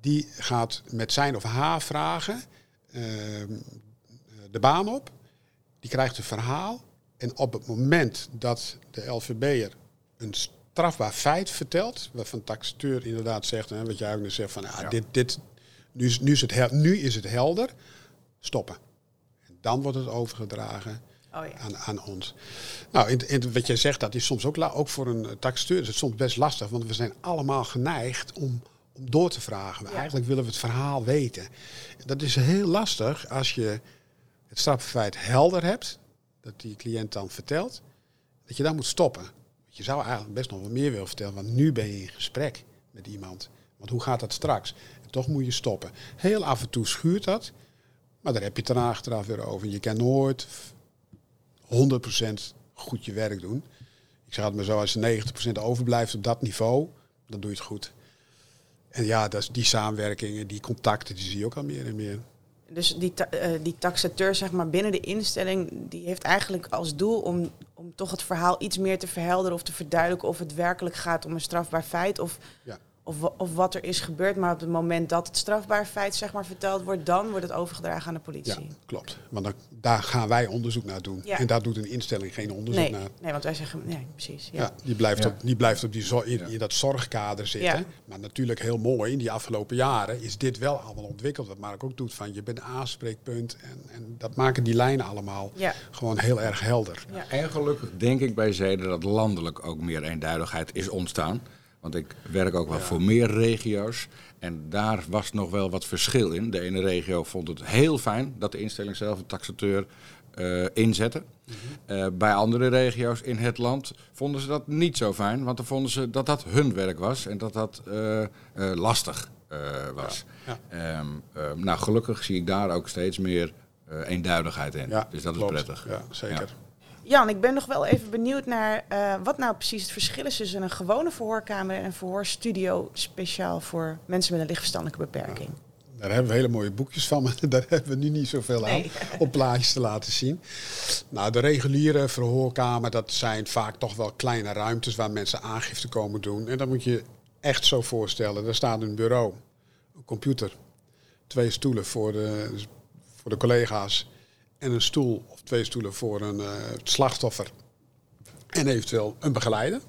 die gaat met zijn of haar vragen de baan op. Die krijgt een verhaal. En op het moment dat de LVB'er een strafbaar feit vertelt, waarvan de taxateur inderdaad zegt, hè, wat jij ook net zegt, van ja, Ja. Dit, dit, nu, is, nu, is het hel- nu is het helder, stoppen. En dan wordt het overgedragen Oh ja. aan, aan ons. Nou, in, in, wat jij zegt, dat is soms ook, la- ook voor een eh, taxateur is het soms best lastig, want we zijn allemaal geneigd om door te vragen. Ja. Eigenlijk willen we het verhaal weten. Dat is heel lastig als je het strafbefeit helder hebt, dat die cliënt dan vertelt, dat je dan moet stoppen. Je zou eigenlijk best nog wel meer willen vertellen, want nu ben je in gesprek met iemand. Want hoe gaat dat straks? En toch moet je stoppen. Heel af en toe schuurt dat, maar daar heb je het dan achteraf weer over. Je kan nooit 100% goed je werk doen. Ik zeg het maar zo, als er 90% overblijft op dat niveau, dan doe je het goed. En ja, dat is die samenwerkingen, die contacten, die zie je ook al meer en meer. Dus die, ta- eh, die taxateur zeg maar, binnen de instelling, die heeft eigenlijk als doel om, om toch het verhaal iets meer te verhelderen of te verduidelijken of het werkelijk gaat om een strafbaar feit of, Ja. Of, of wat er is gebeurd. Maar op het moment dat het strafbaar feit zeg maar, verteld wordt, dan wordt het overgedragen aan de Ja, politie. klopt. Want dan, daar gaan wij onderzoek naar doen. Ja. En daar doet een instelling geen onderzoek Nee, naar. nee, want wij zeggen, nee, precies. Ja. Ja, die blijft, Ja. op, die blijft op die in, Ja. in dat zorgkader zitten. Ja. Maar natuurlijk heel mooi, in die afgelopen jaren is dit wel allemaal ontwikkeld. Wat Mark ook doet, van je bent een aanspreekpunt. En, en dat maken die lijnen allemaal Ja. gewoon heel erg helder. Ja. En gelukkig denk ik bij Zeden dat landelijk ook meer eenduidigheid is ontstaan. Want ik werk ook wel voor meer regio's. En daar was nog wel wat verschil in. De ene regio vond het heel fijn dat de instelling zelf een taxateur eh, inzette. Eh, bij andere regio's in het land vonden ze dat niet zo fijn. Want dan vonden ze dat dat hun werk was en dat dat eh, lastig was. Ja. Ehm, eh, nou, gelukkig zie ik daar ook steeds meer eenduidigheid in. Ja, dus dat klopt. is prettig. Ja, zeker. Jan, ik ben nog wel even benieuwd naar eh, wat nou precies het verschil is tussen een gewone verhoorkamer en een verhoorstudio speciaal voor mensen met een lichtverstandelijke beperking. Daar hebben we hele mooie boekjes van, [LAUGHS] maar daar hebben we nu niet zoveel aan Nee. [LAUGHS] om plaatjes te laten zien. Nou, de reguliere verhoorkamer, dat zijn vaak toch wel kleine ruimtes waar mensen aangifte komen doen. En dat moet je echt zo voorstellen. Er staat een bureau, een computer, twee stoelen voor de, voor de collega's en een stoel twee stoelen voor een eh, slachtoffer. En eventueel een begeleider.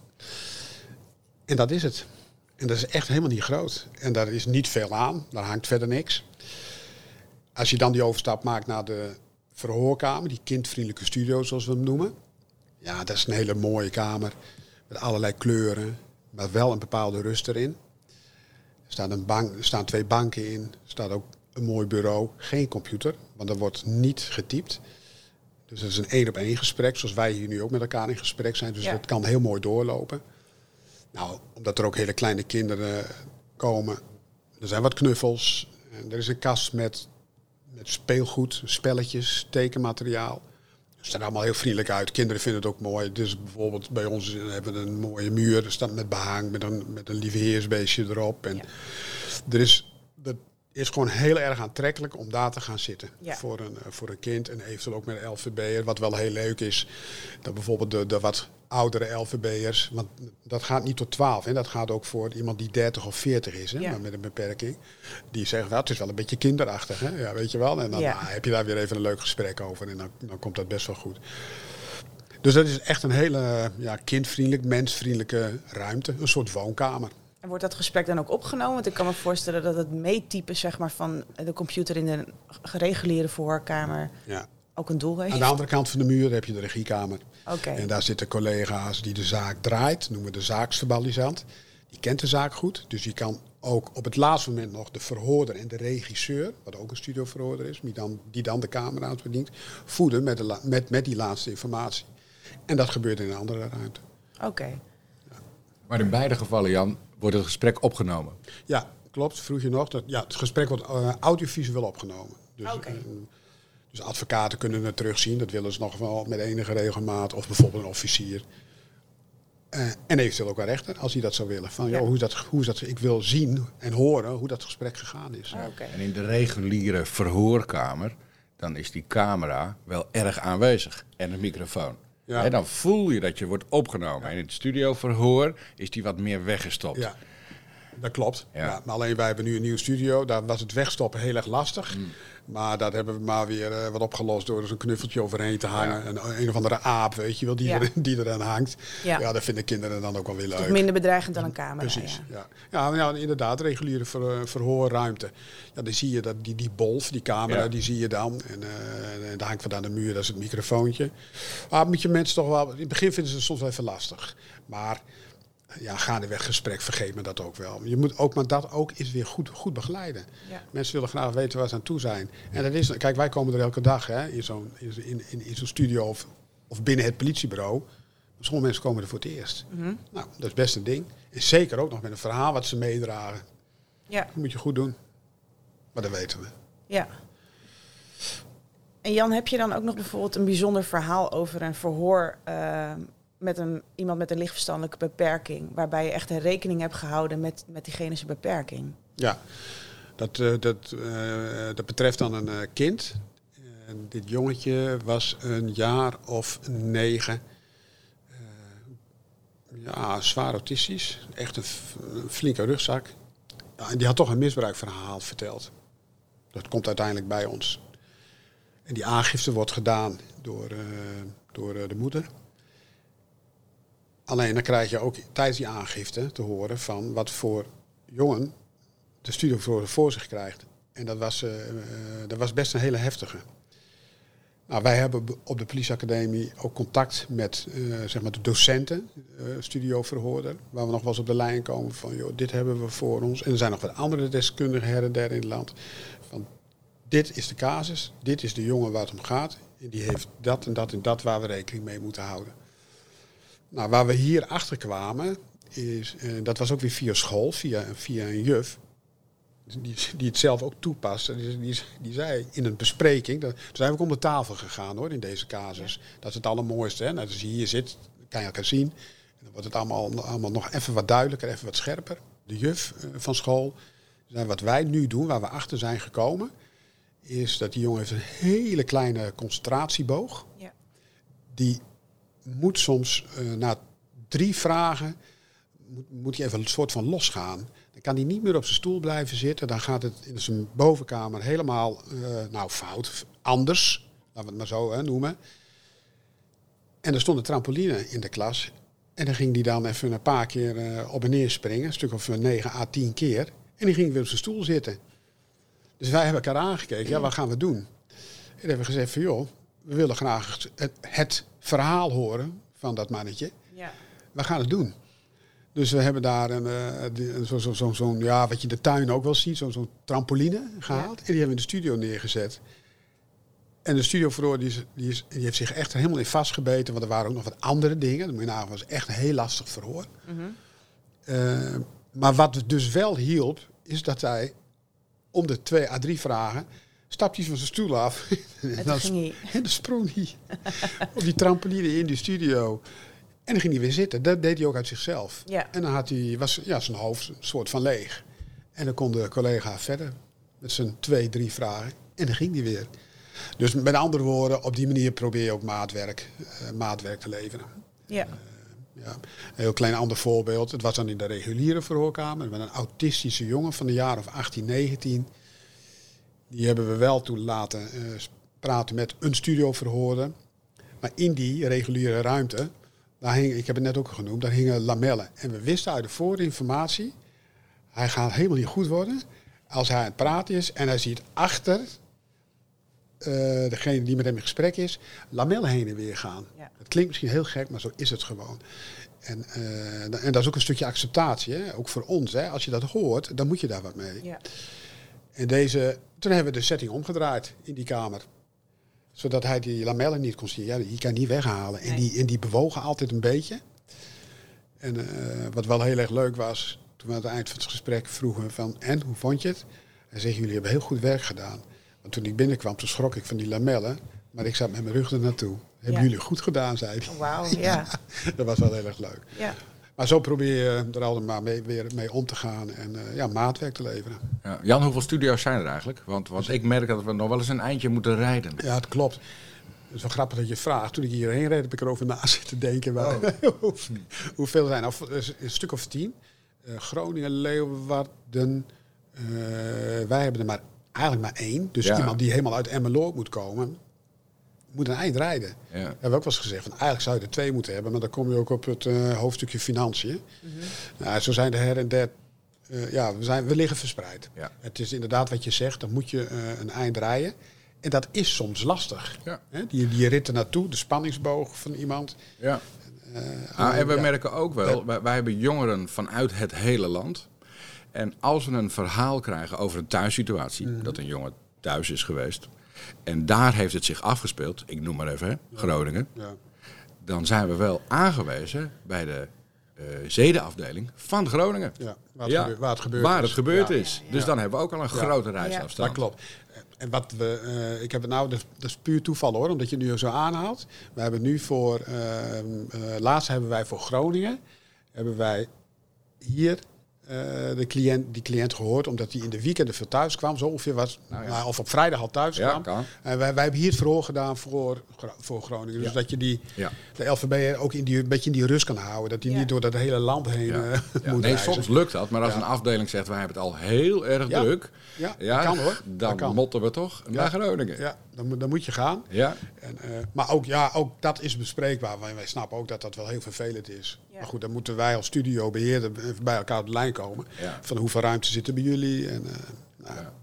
En dat is het. En dat is echt helemaal niet groot. En daar is niet veel aan. Daar hangt verder niks. Als je dan die overstap maakt naar de verhoorkamer, die kindvriendelijke studio zoals we hem noemen. Ja, dat is een hele mooie kamer. Met allerlei kleuren, maar wel een bepaalde rust erin. Er, staat een bank, er staan twee banken in. Er staat ook een mooi bureau. Geen computer, want er wordt niet getypt. Dus het is een één op één gesprek, zoals wij hier nu ook met elkaar in gesprek zijn. Dus Ja. dat kan heel mooi doorlopen. Nou, omdat er ook hele kleine kinderen komen. Er zijn wat knuffels. En er is een kast met, met speelgoed, spelletjes, tekenmateriaal. Het staat allemaal heel vriendelijk uit. Kinderen vinden het ook mooi. Dus bijvoorbeeld bij ons hebben we een mooie muur. Er staat met behang, met een, met een lieve heersbeestje erop. En Ja. er is, dat is gewoon heel erg aantrekkelijk om daar te gaan zitten. Ja. Voor, een, eh, voor een kind en eventueel ook met een LVB'er. Wat wel heel leuk is, dat bijvoorbeeld de, de wat oudere LVB'ers... Want dat gaat niet tot 12. Hè. Dat gaat ook voor iemand die 30 of 40 is, hè, Ja. maar met een beperking. Die zeggen, wel, het is wel een beetje kinderachtig. Hè. Ja, weet je wel. En dan Ja. ah, heb je daar weer even een leuk gesprek over. En dan, dan komt dat best wel goed. Dus dat is echt een hele ja, kindvriendelijk, mensvriendelijke ruimte. Een soort woonkamer. En wordt dat gesprek dan ook opgenomen? Want ik kan me voorstellen dat het meetypen zeg maar, van de computer in de reguliere verhoorkamer Ja. ook een doel heeft. Aan de andere kant van de muur heb je de regiekamer. Oké. En daar zitten collega's die de zaak draait, noemen we de zaaksverbalisant. Die kent de zaak goed, dus die kan ook op het laatste moment nog de verhoorder en de regisseur, wat ook een studioverhoorder is, die dan, die dan de camera's bedient, voeden met, de la- met, met die laatste informatie. En dat gebeurt in een andere ruimte. Oké. Maar in beide gevallen, Jan, wordt het gesprek opgenomen. Ja, klopt. Vroeg je nog. Dat, ja, het gesprek wordt eh, audiovisueel opgenomen. Dus, Oké. eh, dus advocaten kunnen het terugzien. Dat willen ze nog wel met enige regelmaat. Of bijvoorbeeld een officier. Eh, en eventueel ook een rechter, als hij dat zou willen. Van, Ja. joh, hoe is dat, hoe is dat, ik wil zien en horen hoe dat gesprek gegaan is. Oké. En in de reguliere verhoorkamer, dan is die camera wel erg aanwezig. En een microfoon. Ja. Hè, dan voel je dat je wordt opgenomen. En in het studioverhoor is die wat meer weggestopt. Dat klopt. Ja. Ja. maar alleen wij hebben nu een nieuw studio. Daar was het wegstoppen heel erg lastig. Mm. Maar dat hebben we maar weer eh, wat opgelost door er zo'n knuffeltje overheen te hangen. En een of andere aap, weet je wel, die, Ja. er, die eraan hangt. Ja. Ja. dat vinden kinderen dan ook wel weer leuk. Toch minder bedreigend dan een camera. Precies, Ja. ja. Ja, nou, ja, inderdaad, reguliere ver- verhoorruimte. Ja, dan zie je dat die, die bolf, die camera, Ja. die zie je dan. En, eh en daar hangt wat aan de muur, dat is het microfoontje. Maar moet je mensen toch wel... In het begin vinden ze het soms wel even lastig. Maar ja, gaandeweg gesprek, vergeet me dat ook wel. Je moet ook, maar dat ook is weer goed, goed begeleiden. Ja. Mensen willen graag weten waar ze aan toe zijn. En dat is, kijk, wij komen er elke dag hè, in zo'n in, in, in zo'n studio of, of binnen het politiebureau. Sommige mensen komen er voor het eerst. Mhm. Nou, dat is best een ding. En zeker ook nog met een verhaal wat ze meedragen. Ja. Dat moet je goed doen. Maar dat weten we. ja. En Jan, heb je dan ook nog bijvoorbeeld een bijzonder verhaal over een verhoor eh, met een, iemand met een lichtverstandelijke beperking, waarbij je echt een rekening hebt gehouden met, met diegene zijn beperking? Ja, dat, eh, dat, eh, dat betreft dan een eh, kind. Dit jongetje was een jaar of negen. Ja, zwaar autistisch. Echt een, flinke rugzak. Ja, en die had toch een misbruikverhaal verteld. Dat komt uiteindelijk bij ons. En die aangifte wordt gedaan door, door de moeder. Alleen dan krijg je ook tijdens die aangifte te horen van wat voor jongen de studio voor, voor zich krijgt. En dat was, eh, eh, dat was best een hele heftige. Nou, wij hebben op de politieacademie ook contact met eh, zeg maar de docenten, eh studioverhoorder, waar we nog wel eens op de lijn komen van, joh, dit hebben we voor ons. En er zijn nog wat andere deskundigen her en der in het land. Van, dit is de casus, dit is de jongen waar het om gaat. En die heeft dat en dat en dat waar we rekening mee moeten houden. Nou, waar we hier achter kwamen, is, eh, dat was ook weer via school, via, via een juf, die, die het zelf ook toepast. Die, die, die zei in een bespreking, dat, toen zijn we ook om de tafel gegaan hoor, in deze casus. Dat is het allermooiste. Hè? Nou, als je hier zit, kan je elkaar zien. En dan wordt het allemaal, allemaal nog even wat duidelijker, even wat scherper. De juf eh, van school. zei, wat wij nu doen, waar we achter zijn gekomen, is dat die jongen heeft een hele kleine concentratieboog. Ja. Die moet soms eh, na drie vragen moet, moet hij even een soort van losgaan. Dan kan hij niet meer op zijn stoel blijven zitten. Dan gaat het in zijn bovenkamer helemaal eh, nou, fout, anders. Laten we het maar zo hè, noemen. En er stond een trampoline in de klas. En dan ging hij dan even een paar keer eh, op en neer springen. Een stuk of 9 à 10 keer. En die ging weer op zijn stoel zitten. Dus wij hebben elkaar aangekeken. Ja, wat gaan we doen? En hebben we gezegd van joh, we willen graag het, het verhaal horen van dat mannetje. Ja. We gaan het doen. Dus we hebben daar een, eh, een zo, zo, zo, zo'n, ja, wat je in de tuin ook wel ziet, zo'n zo'n trampoline gehaald. En die hebben we in de studio neergezet. En de studioverhoor die, is- die, is, die heeft zich echt helemaal in vastgebeten. Want er waren ook nog wat andere dingen. Je nagaan, was echt een heel lastig verhoor. Mhm. Eh, maar wat dus wel hielp, is dat hij om de twee à drie vragen stapte hij van zijn stoel af. [LAUGHS] En toen ging hij... en dan sprong hij op die trampoline in de studio. En dan ging hij weer zitten. Dat deed hij ook uit zichzelf. Ja. En dan had hij, was ja, zijn hoofd een soort van leeg. En dan kon de collega verder met zijn twee, drie vragen. En dan ging hij weer. Dus met andere woorden, op die manier probeer je ook maatwerk, eh, maatwerk te leveren. Ja. Ja. Een heel klein ander voorbeeld. Het was dan in de reguliere verhoorkamer met een autistische jongen van de jaar of 18, 19. Die hebben we wel toen laten eh, praten met een studioverhoorder. Maar in die reguliere ruimte, daar hing, ik heb het net ook genoemd, daar hingen lamellen. En we wisten uit de voorinformatie, hij gaat helemaal niet goed worden als hij aan het praten is en hij ziet achter eh, degene die met hem in gesprek is, lamellen heen en weer gaan. Ja. Het klinkt misschien heel gek, maar zo is het gewoon. En, eh, en dat is ook een stukje acceptatie, hè? ook voor ons. Hè? Als je dat hoort, dan moet je daar wat mee. Ja. En deze, toen hebben we de setting omgedraaid in die kamer. Zodat hij die lamellen niet kon zien. Ja, die kan niet weghalen. En, die, en die bewogen altijd een beetje. En eh, wat wel heel erg leuk was, toen we aan het eind van het gesprek vroegen van... En, hoe vond je het? Hij zegt, jullie hebben heel goed werk gedaan. Want toen ik binnenkwam, toen schrok ik van die lamellen. Maar ik zat met mijn rug er naartoe. Hebben Ja. jullie goed gedaan, zei hij. Oh, Wauw, ja. [LAUGHS] Dat was wel heel erg leuk. ja. Maar zo probeer je er altijd maar mee, weer mee om te gaan en eh, ja, maatwerk te leveren. Ja. Jan, hoeveel studio's zijn er eigenlijk? Want, want ik merk dat we nog wel eens een eindje moeten rijden. Ja, het klopt. Het is wel grappig dat je vraagt. Toen ik hierheen reed, heb ik erover na [LAUGHS] zitten denken. [LAUGHS] Hoe- hoeveel zijn er? Nou, een stuk of tien. Eh, Groningen, Leeuwarden. eh, wij hebben er maar eigenlijk maar één. Dus Ja. iemand die helemaal uit Emmeloord moet komen, moet een eind rijden. Ja. We hebben ook wel eens gezegd, van, eigenlijk zou je er twee moeten hebben. Maar dan kom je ook op het eh, hoofdstukje financiën. nou, zo zijn er her en der. eh, ja, we, zijn, we liggen verspreid. Ja. Het is inderdaad wat je zegt, dan moet je eh, een eind rijden. En dat is soms lastig. Ja. Hè? Die, die ritten naartoe, de spanningsboog van iemand. Ja. Ah, en we merken ook wel, wij, wij hebben jongeren vanuit het hele land. En als we een verhaal krijgen over een thuissituatie, Mhm. dat een jongen thuis is geweest, en daar heeft het zich afgespeeld, ik noem maar even hè, Groningen, Ja. dan zijn we wel aangewezen bij de eh zedenafdeling van Groningen. Ja, waar het, Ja, gebeurt, waar het gebeurd waar is. het gebeurd Ja. is. Dus dan hebben we ook al een grote reisafstand. Dat klopt. En wat we, eh, ik heb het nou, dat, is puur toeval hoor, omdat je het nu zo aanhaalt. We hebben nu voor, eh, eh, laatst hebben wij voor Groningen, hebben wij hier de cliënt, die cliënt gehoord, omdat hij in de weekenden veel thuis kwam. Zo ongeveer was, Nou ja. nou, of op vrijdag al thuis Ja, kwam. kan. En wij, wij hebben hier het verhoor gedaan voor, voor Groningen. Dus Ja. dat je die, Ja. de LVB ook in die, een beetje in die rust kan houden. Dat die Ja. niet door dat hele land heen Ja. eh, Ja, moet nee, reizen. soms lukt dat, maar als Ja. een afdeling zegt wij hebben het al heel erg Ja. druk, Ja, ja, dat kan hoor. dan Dat kan. motten we toch naar Groningen. Ja, dan, moet- dan moet je gaan. Ja. En, eh, maar ook, ja, ook dat is bespreekbaar. Want wij snappen ook dat dat wel heel vervelend is. Ja. Maar goed, dan moeten wij als studiobeheerder even bij elkaar op de lijn komen. Ja. Van hoeveel ruimte zit er bij jullie? En, eh, nou, Ja.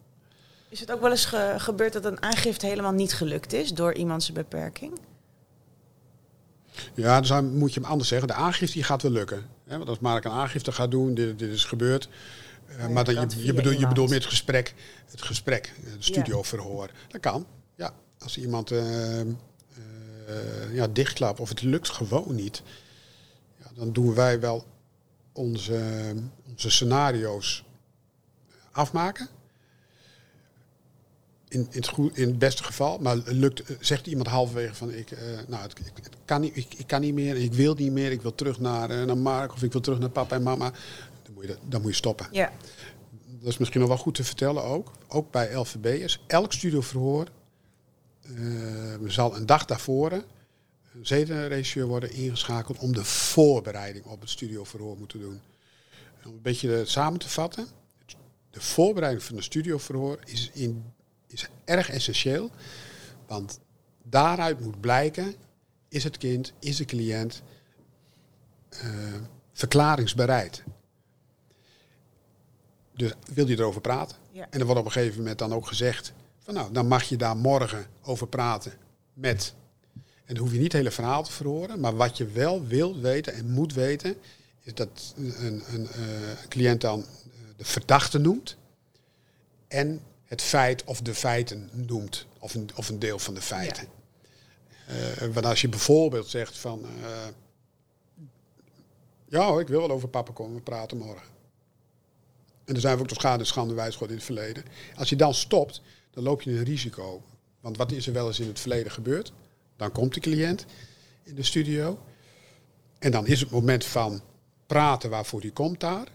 Is het ook wel eens ge- gebeurd dat een aangifte helemaal niet gelukt is door iemand zijn beperking? Ja, dus dan moet je hem anders zeggen. De aangifte die gaat wel lukken. Hè? Want als Mark een aangifte gaat doen, dit, dit is gebeurd. Eh, maar dan, je, je, bedoel, je bedoelt met het gesprek, het gesprek, het studioverhoor. Dat kan. Als iemand eh, ja, dichtklapt of het lukt gewoon niet. Ja, dan doen wij wel onze, onze scenario's afmaken. In, in, het goed, in het beste geval. Maar lukt, eh, zegt iemand halverwege van ik, nou, het, ik, het kan niet, ik, ik kan niet meer, ik wil niet meer, ik wil terug naar, naar Mark of ik wil terug naar papa en mama. Dan moet je, dan moet je stoppen. Ja. Dat is misschien nog wel goed te vertellen ook. Ook bij LVB'ers. Elk studioverhoor eh, zal een dag daarvoor een zedenregisseur worden ingeschakeld om de voorbereiding op het studioverhoor moeten doen. Om een beetje het samen te vatten. De voorbereiding van een studioverhoor is, in, is erg essentieel. Want daaruit moet blijken, is het kind, is de cliënt eh, verklaringsbereid. Dus wil je erover praten? Ja. En er wordt op een gegeven moment dan ook gezegd: van nou, dan mag je daar morgen over praten met. En dan hoef je niet het hele verhaal te verhoren, maar wat je wel wilt weten en moet weten, is dat een, een eh, cliënt dan eh, de verdachte noemt en het feit of de feiten noemt, of een, of een deel van de feiten. Eh, want als je bijvoorbeeld zegt van, ja hoor, ik wil wel over papa komen praten morgen. En daar zijn we ook tot schade en schande wijs in het verleden. Als je dan stopt, dan loop je een risico. Want wat is er wel eens in het verleden gebeurd? Dan komt de cliënt in de studio. En dan is het moment van praten waarvoor die komt daar.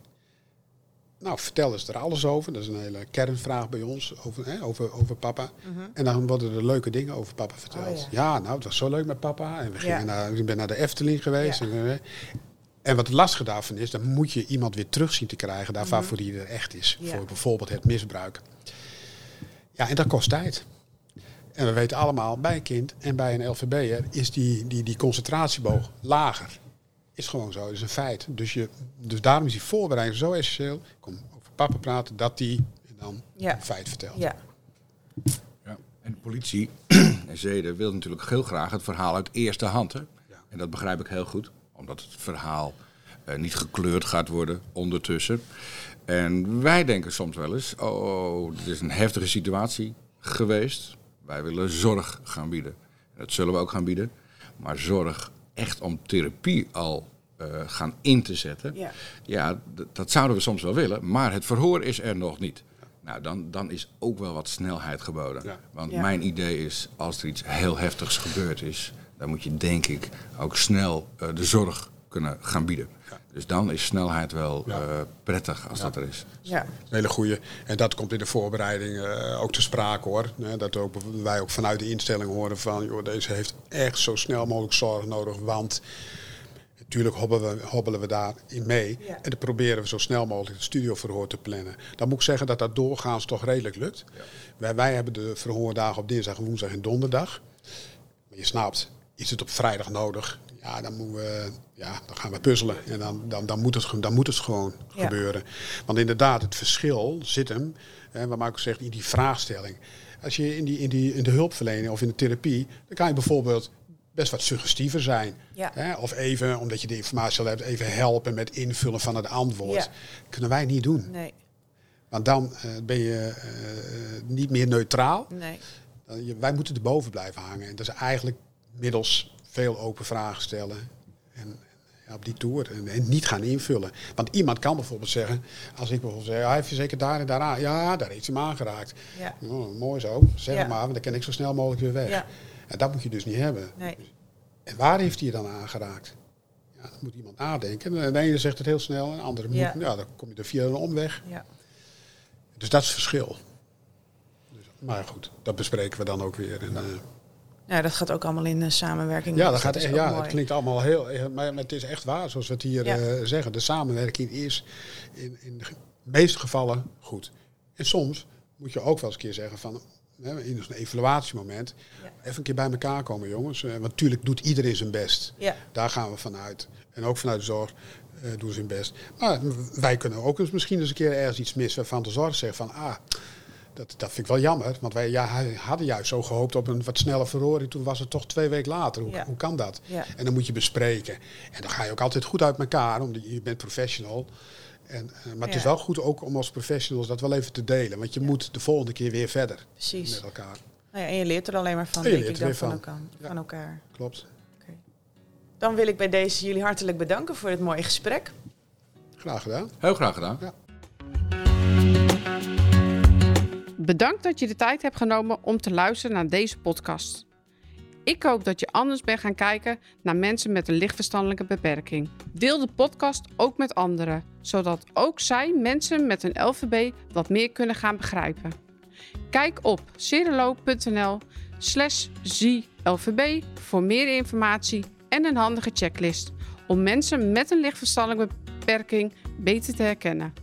Nou, vertel eens er alles over. Dat is een hele kernvraag bij ons over, hè, over, over papa. En dan worden er leuke dingen over papa verteld. Oh, ja. nou, het was zo leuk met papa. En we gingen Ja. naar, ik ben naar de Efteling geweest. Ja. En, eh, en wat het lastige daarvan is, dan moet je iemand weer terug zien te krijgen daar waarvoor die er echt is. Voor bijvoorbeeld het misbruik. Ja, en dat kost tijd. En we weten allemaal, bij een kind en bij een LVB'er is die, die, die concentratieboog lager. Is gewoon zo, dat is een feit. Dus, je, dus daarom is die voorbereiding zo essentieel. Ik kom over papa praten, dat die en dan Ja. een feit vertelt. Ja. Ja. En de politie [CLEARS THROAT] en Zeden wil natuurlijk heel graag het verhaal uit eerste hand. Hè? Ja. En dat begrijp ik heel goed, omdat het verhaal eh, niet gekleurd gaat worden ondertussen. En wij denken soms wel eens, oh, dit is een heftige situatie geweest. Wij willen zorg gaan bieden. En dat zullen we ook gaan bieden. Maar zorg echt om therapie al eh, gaan in te zetten. Ja. Ja, dat zouden we soms wel willen, maar het verhoor is er nog niet. Nou, dan, dan is ook wel wat snelheid geboden. Ja. Want Ja. mijn idee is, als er iets heel heftigs gebeurd is, dan moet je denk ik ook snel eh, de zorg kunnen gaan bieden. Dus dan is snelheid wel Ja. eh, prettig als dat er is. Ja. Een hele goede. En dat komt in de voorbereiding eh, ook te sprake hoor. Hè, dat ook, wij ook vanuit de instelling horen van, joh, deze heeft echt zo snel mogelijk zorg nodig. Want natuurlijk hobbelen we, hobbelen we daarin mee. Ja. En dan proberen we zo snel mogelijk het studioverhoor te plannen. Dan moet ik zeggen dat dat doorgaans toch redelijk lukt. Wij, wij hebben de verhoordagen op dinsdag, woensdag en donderdag. Maar je snapt, is het op vrijdag nodig? Ja, dan, moeten we, ja, dan gaan we puzzelen. En dan, dan, dan, moet, het, dan moet het gewoon Ja. gebeuren. Want inderdaad, het verschil zit hem, hè, wat Marco zegt, in die vraagstelling. Als je in, die, in, die, in de hulpverlening of in de therapie, dan kan je bijvoorbeeld best wat suggestiever zijn. Ja. Hè? Of even, omdat je de informatie al hebt, even helpen met invullen van het antwoord. Ja. kunnen wij niet doen. Nee. Want dan eh, ben je eh, niet meer neutraal. Nee. Je- wij moeten erboven blijven hangen. En dat is eigenlijk middels veel open vragen stellen. En ja, op die toer. En, en niet gaan invullen. Want iemand kan bijvoorbeeld zeggen, als ik bijvoorbeeld zeg, hij heeft je zeker daar en daar aan. Ja, daar heeft hij hem aangeraakt. Ja. Oh, mooi zo, zeg Ja. maar, want dan kan ik zo snel mogelijk weer weg. Ja. En dat moet je dus niet hebben. Nee. En waar heeft hij je dan aangeraakt? Ja, dan moet iemand nadenken. En de ene zegt het heel snel, en de andere moet, Ja. ja, dan kom je er via een omweg. Ja. Dus dat is het verschil. Dus, maar goed, dat bespreken we dan ook weer. En, eh, Ja, dat gaat ook allemaal in eh, samenwerking. ja, Dus dat gaat, is echt- ook ja, het klinkt allemaal heel... Maar, het is echt waar, zoals we het hier Ja. eh, zeggen. De samenwerking is in, in de meeste gevallen goed. En soms moet je ook wel eens een keer zeggen van... hè, In een evaluatiemoment, Ja. even een keer bij elkaar komen jongens. Eh, Want natuurlijk doet iedereen zijn best. Ja. Daar gaan we vanuit. En ook vanuit de zorg eh, doen ze hun best. Maar wij kunnen ook eens misschien eens een keer ergens iets mis waarvan de zorg zegt van... Ah, dat, dat vind ik wel jammer. Want wij ja, hadden juist zo gehoopt op een wat snelle verhoring. Toen was het toch twee weken later. Hoe, Ja. hoe kan dat? Ja. En dan moet je bespreken. En dan ga je ook altijd goed uit elkaar. Omdat je, bent professional. En, eh, maar het is wel goed ook om als professionals dat wel even te delen. Want je moet de volgende keer weer verder Precies. met elkaar. Nou ja, en je leert er alleen maar van, En je denk leert ik, er dan weer van, van. elkaar, Ja. van elkaar. Klopt. Oké. Dan wil ik bij deze jullie hartelijk bedanken voor dit mooie gesprek. Graag gedaan. Heel graag gedaan. Bedankt dat je de tijd hebt genomen om te luisteren naar deze podcast. Ik hoop dat je anders bent gaan kijken naar mensen met een lichtverstandelijke beperking. Deel de podcast ook met anderen, zodat ook zij mensen met een LVB wat meer kunnen gaan begrijpen. Kijk op cerelo.nl slash ZLVB voor meer informatie en een handige checklist om mensen met een lichtverstandelijke beperking beter te herkennen.